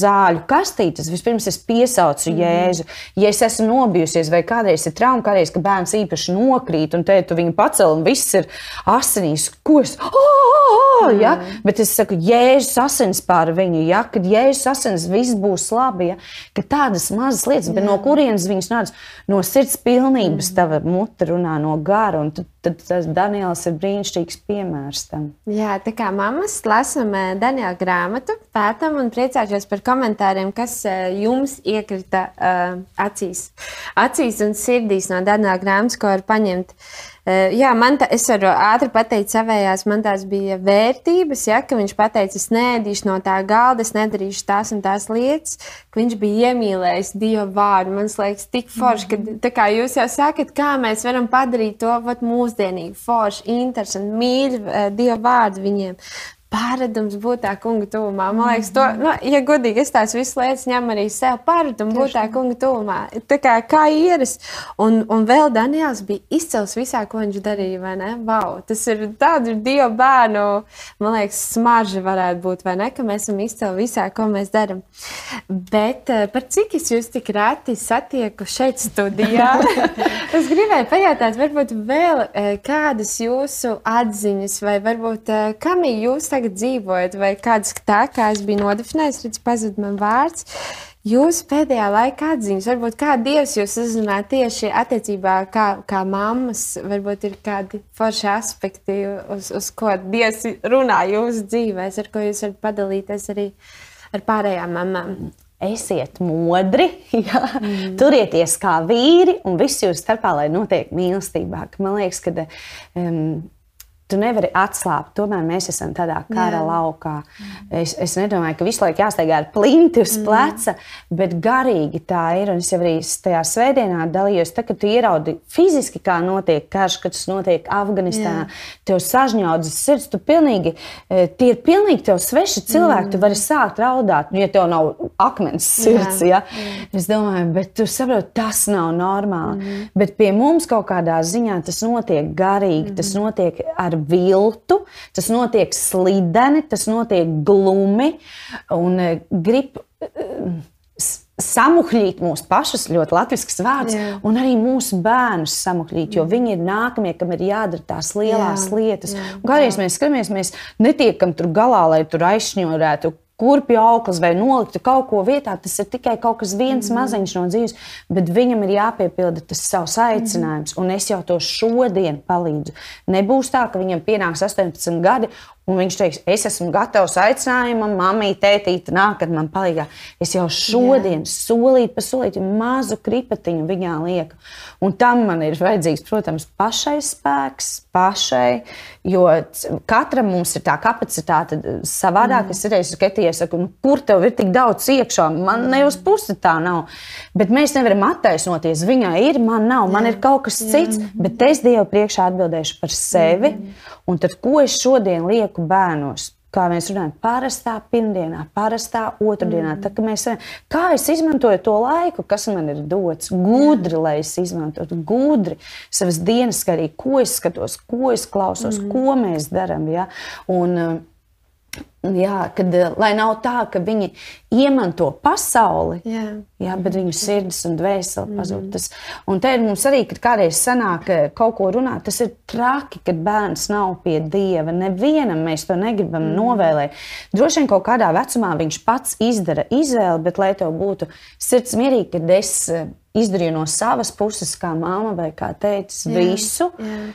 zāļu kastītes, vispirms es piesaucu mm. jēzu. Ja es esmu nobijusies, vai kādreiz ir trauma, kādreiz, ka bērns īpaši nokrīt, un te tu viņu pacēl, un viss ir asinīs, ko es. Oh! oh, oh, ja? bet es saku, jēzus asins pār viņu, ja? kad jēzus asins viss būs labi. Ja? Ka tādas mazas lietas, bet no kurienes viņas nāca? No sirds pilnības, tava mute runā no gara. Tad, tad tas Daniels ir brīnišķīgs piemērs tam. Jā, tā kā mammas lasām eh, Daniela grāmatu, pētām un priecāšos par komentāriem, kas eh, jums iekrita uh, acīs. acīs un sirdīs no Daniela grāmatas, ko var paņemt. Uh, jā, man tā, es varu ātri pateikt, savējās man tās bija vērtības, ja, ka viņš teica, es nēdīšu no tā galda, es nedarīšu tās un tās lietas, ka viņš bija iemīlējis Dievu vārdu. Man liekas, tik forši, ka kā jūs jau sakat, kā mēs varam padarīt to vat, mūsdienīgu, foršu, interesantu, mīļu uh, Dievu vārdu viņiem pārādums būt tā kunga tuvumā. Man liekas, to, nu, ja godīgi, es tās visas lietas ņemu arī sev pārādumu būt tā kunga tuvumā. Tā kā, kā ieras. Un, un vēl Daniels bija izcils visā, ko viņš darīja, vai ne? Wow, tas ir tāds Dieva bērnu, man liekas, smarža varētu būt, vai ne? Ka mēs esam izcili visā, ko mēs darām. Bet eh, par cik es jūs tik reti satieku šeit studijā, es gribēju pajautāt, varbūt vēl eh, kādas jūsu atziņas, vai varbūt eh, kam jūs tagad tagad dzīvojat, vai kāds tā, kā es biju nodefinējis, redz, pazud man vārds. Jūs pēdējā laikā atziņas, varbūt kā Dievs jūs uzrunā tieši attiecībā kā, kā mammas, varbūt ir kādi forši aspekti, uz, uz ko Dievs runā jūsu dzīvēs, ar ko jūs varat padalīties arī ar pārējām mamām. Esiet modri, ja? mm. turieties kā vīri, un viss jūsu starpā, lai notiek mīlestībā. Man liekas, ka um, tu nevari atslābt. Tomēr mēs esam tādā kara Jā. laukā. Es, es nedomāju, ka visu laiku jāsteigā ar plinti uz mm. pleca, bet garīgi tā ir. Un es jau arī tajā svētdienā dalījos, tad, kad tu ieraudi fiziski, kā notiek karš, kad tas notiek Afganistānā. Jā. Tev sažņaudzas sirds, tu pilnīgi, e, tie ir pilnīgi tev sveši cilvēki. Mm. Tu vari sākt raudāt, nu, ja tev nav akmens sirds. Jā. Ja? Jā. Es domāju, bet tu saproti, tas nav normāli. Mm. Bet pie mums kaut kādā ziņā tas notiek garīgi, mm. tas notiek ar viltu, tas notiek slideni, tas notiek glumi un eh, grib eh, samuļīt mūsu pašus, ļoti latviešu vārds, Jā. un arī mūsu bērnus samuļīt, jo viņi ir nākamie, kam ir jādara tās lielās Jā. lietas. Kādreiz mēs skatāmies, mēs netiekam tur galā, lai tur aizšņurētu kurpju auklis vai noliktu kaut ko vietā. Tas ir tikai kaut kas viens mm. maziņš no dzīves, bet viņam ir jāpiepilda tas savs aicinājums. Mm. Un es jau to šodien palīdzu. Nebūs tā, ka viņam pienāks 18 gadi Un viņš teiks, es esmu gatavs aicinājumam, mamma, tētīte, nākat man palīdzīgā. Es jau šodien, Jā. solīt pa solītam, mazu kripatiņu viņā lieku. Un tam man ir vajadzīgs, protams, pašai spēks, pašai, jo katram mums ir tā kapacitāte savādāk. Mm. Es reiz Ketijai saku, nu, kur tev ir tik daudz iekšā, man ne uz pusi tā nav. Bet mēs nevaram attaisnoties. Viņai ir, man nav, man Jā. ir kaut kas cits, Jā. bet es Dievu priekšā atbildēšu par sevi. Mm. Un tad, ko es šodien lieku bērnos? Kā mēs runājam, parastā pirmdienā, parastā otrdienā. Mm. Tā, mēs, kā es izmantoju to laiku, kas man ir dots, gudri, Jā. lai es izmantotu, gudri savas dienas, kā arī ko es skatos, ko es klausos, mm. ko mēs darām. Ja? Un, Jā, kad, eh, lai nav tā, ka viņi iemanto pasauli, jā. Jā, bet viņu sirds un dvēseli pazūd. Mm. Tas, un te mums arī, kad kādreiz sanāk eh, kaut ko runāt, tas ir traki, kad bērns nav pie dieva. Nevienam mēs to negribam mm. novēlēt. Droši vien kaut kādā vecumā viņš pats izdara izvēli, bet lai tev būtu sirds mierīgi, kad es eh, izdarīju no savas puses, kā māma vai kā teicis, visu. Jā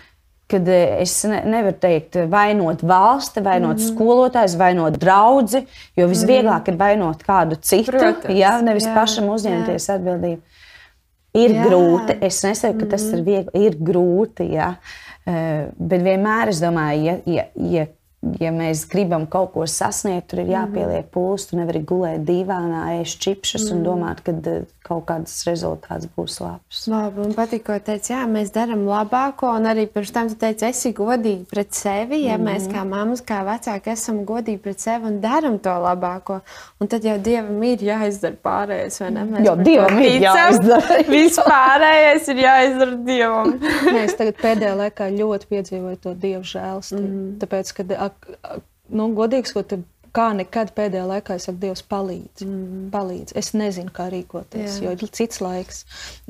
kad eh, es ne, nevaru teikt, vainot valsti, vainot mm -hmm. skolotājus, vainot draugu, jo visvieglāk mm -hmm. ir vainot kādu citu, Protams, jā, nevis jā, pašam uzņemties jā. atbildību. Ir jā. grūti, es nesaku, ka tas ir mhm. viegli, ir grūti, jā. Uh, bet vienmēr es domāju, ja, ja, ja ja mēs gribam kaut ko sasniegt, tur ir jāpieliek pūles. Tu nevari gulēt divānā, ēst čipšus mm. un domāt, ka eh, kaut kāds rezultāts būs labs. Labi, man patīk, ko teici, jā, mēs darām labāko, un arī pirms tam tu teici, esi godīgi pret sevi, ja mm. mēs kā mammas, kā vecāki esam godīgi pret sevi un darām to labāko, un tad jau Dievam ir jāizdara pārējais, vai ne? Mēs jo Dievam ir jāizdara. Viss pārējais ir jāizdara Dievam. mēs tagad pēdējā laikā ļoti piedzīvojam to Dievu žēlstību, mm. tāpēc, kad nu, godīgi sakot, kā nekad pēdējā laikā es saku, Dievs, palīdz. Mm. palīdz. Es nezinu, kā rīkoties, Jā. jo ir cits laiks.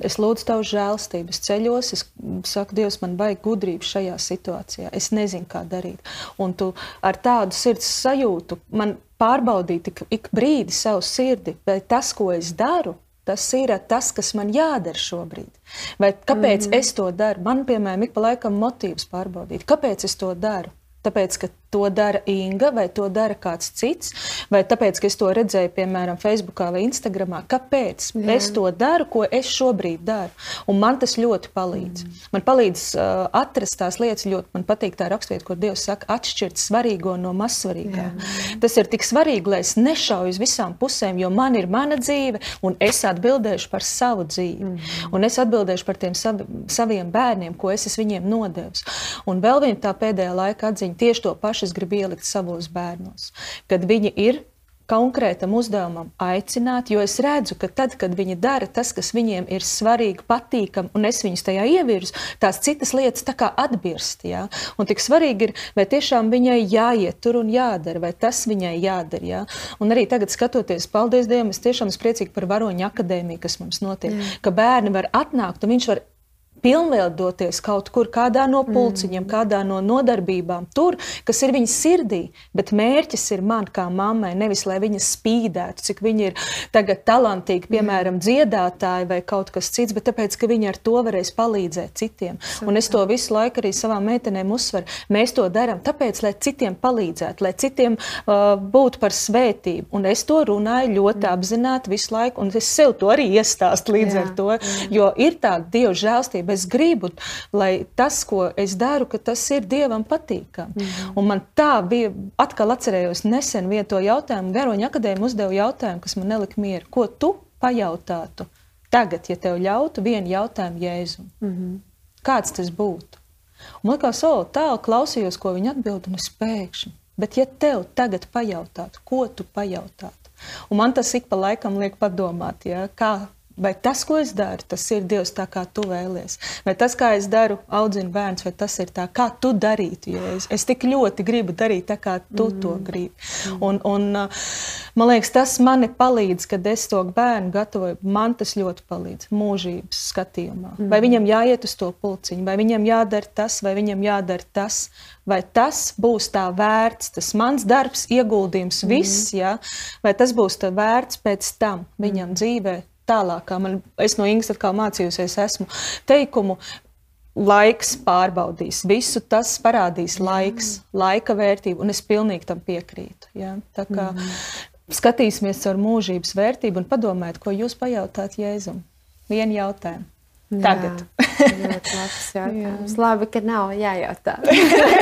Es lūdzu tavu žēlstību, es ceļos, es saku, Dievs, man vajag gudrību šajā situācijā. Es nezinu, kā darīt. Un tu ar tādu sirds sajūtu man pārbaudīt ik, ik brīdi savu sirdi, vai tas, ko es daru, Tas ir tas, kas man jādara šobrīd. Vai kāpēc mm es to daru? Man, piemēram, ik pa laikam motīvs pārbaudīt, kāpēc es to daru. Tāpēc, ka to dara Inga, vai to dara kāds cits, vai tāpēc, ka es to redzēju, piemēram, Facebook vai Instagram. Kāpēc Jā. es to daru, ko es šobrīd daru? Un man tas ļoti palīdz. Mm. Man palīdz uh, atrast tās lietas, ļoti man patīk tā rakstvieta, kur Dievs saka, atšķirt svarīgo no mazsvarīgā. Jā. Tas ir tik svarīgi, lai es nešauju uz visām pusēm, jo man ir mana dzīve, un es atbildēšu par savu dzīvi. Mm. Un es atbildēšu par tiem savi, saviem bērniem, ko es esmu viņiem nodevis. Un vēl viena tā pēdējā laika atziņa tieši to pašu es gribu ielikt savos bērnos. Kad viņi ir konkrētam uzdevumam aicināt, jo es redzu, ka tad, kad viņi dara tas, kas viņiem ir svarīgi, patīkami, un es viņus tajā ievirzu, tās citas lietas tā kā atbirst. Ja? Un tik svarīgi ir, vai tiešām viņai jāiet tur un jādara, vai tas viņai jādara. Ja? Un arī tagad, skatoties, paldies Dievam, es tiešām esmu priecīga par varoņu akadēmiju, kas mums notiek, Jā. ka bērni var atnākt un viņš var pilnveidoties kaut kur, kādā no pulciņiem, mm. kādā no nodarbībām, tur, kas ir viņas sirdī. Bet mērķis ir man kā mammai, nevis lai viņa spīdētu, cik viņa ir tagad talantīgi, piemēram, dziedātāji vai kaut kas cits, bet tāpēc, ka viņa ar to varēs palīdzēt citiem. Super. Un es to visu laiku arī savām meitenēm uzsveru. Mēs to darām tāpēc, lai citiem palīdzētu, lai citiem uh, būtu par svētību. Un es to runāju ļoti mm. apzināti visu laiku, un es sev to arī iestāstu līdz jā, ar to, jā. jo ir tāda dievu žēlstība es gribu, lai tas, ko es daru, ka tas ir Dievam patīkami. Mm. Un man tā bija, atkal atcerējos nesen vieto jautājumu, Garoņa akadēmija uzdeva jautājumu, kas man nelika mieru. Ko tu pajautātu tagad, ja tev ļautu vienu jautājumu Jēzum? Mm -hmm. Kāds tas būtu? Un man liekas, o, tālu klausījos, ko viņa atbild, un es pēkšņi. Bet, ja tev tagad pajautātu, ko tu pajautātu? Un man tas ik pa laikam liek padomāt, ja, kā Vai tas, ko es daru, tas ir Dievs tā, kā tu vēlies? Vai tas, kā es daru, audzinu bērns, vai tas ir tā, kā tu darītu? Es, es tik ļoti gribu darīt tā, kā tu mm. to gribi. Mm. Un, un, man liekas, tas man palīdz, kad es to bērnu gatavoju. Man tas ļoti palīdz mūžības skatījumā. Mm. Vai viņam jāiet uz to pulciņu, vai viņam jādara tas, vai viņam jādara tas. Vai tas būs tā vērts, tas mans darbs, ieguldījums, mm. viss, ja? vai tas būs vērts pēc tam viņam mm. dzīvēm? Tālāk. Man, es no Ingas atkal mācījusies, esmu teikumu. Laiks pārbaudīs, visu tas parādīs laiks, mm. laika vērtību, un es pilnīgi tam piekrītu. Ja? Tā kā mm. skatīsimies caur mūžības vērtību un padomājiet, ko jūs pajautāt Jēzum. Vienu jautājumu. Tagad. Jā, labs jautājums. Jā. Labi, ka nav jājautā.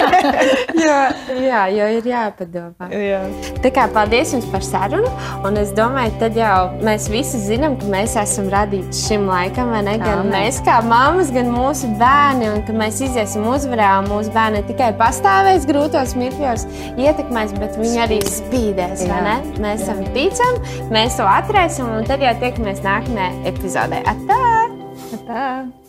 jo, jā, jo ir jāpadomā. Jā. Tā kā paldies jums par sarunu. Un es domāju, tad jau mēs visi zinām, ka mēs esam radīti šim laikam, vai ne? Gan Amen. mēs kā mammas, gan mūsu bērni. Un ka mēs iziesim uzvarā, un mūsu bērni tikai pastāvēs grūtos mirkļos, ietekmēs, bet viņi arī spīdēs, vai ne? Mēs esam ticami, mēs to atrēsim, un tad jau tiekamies nākamajā epizodē. Atā! Atā!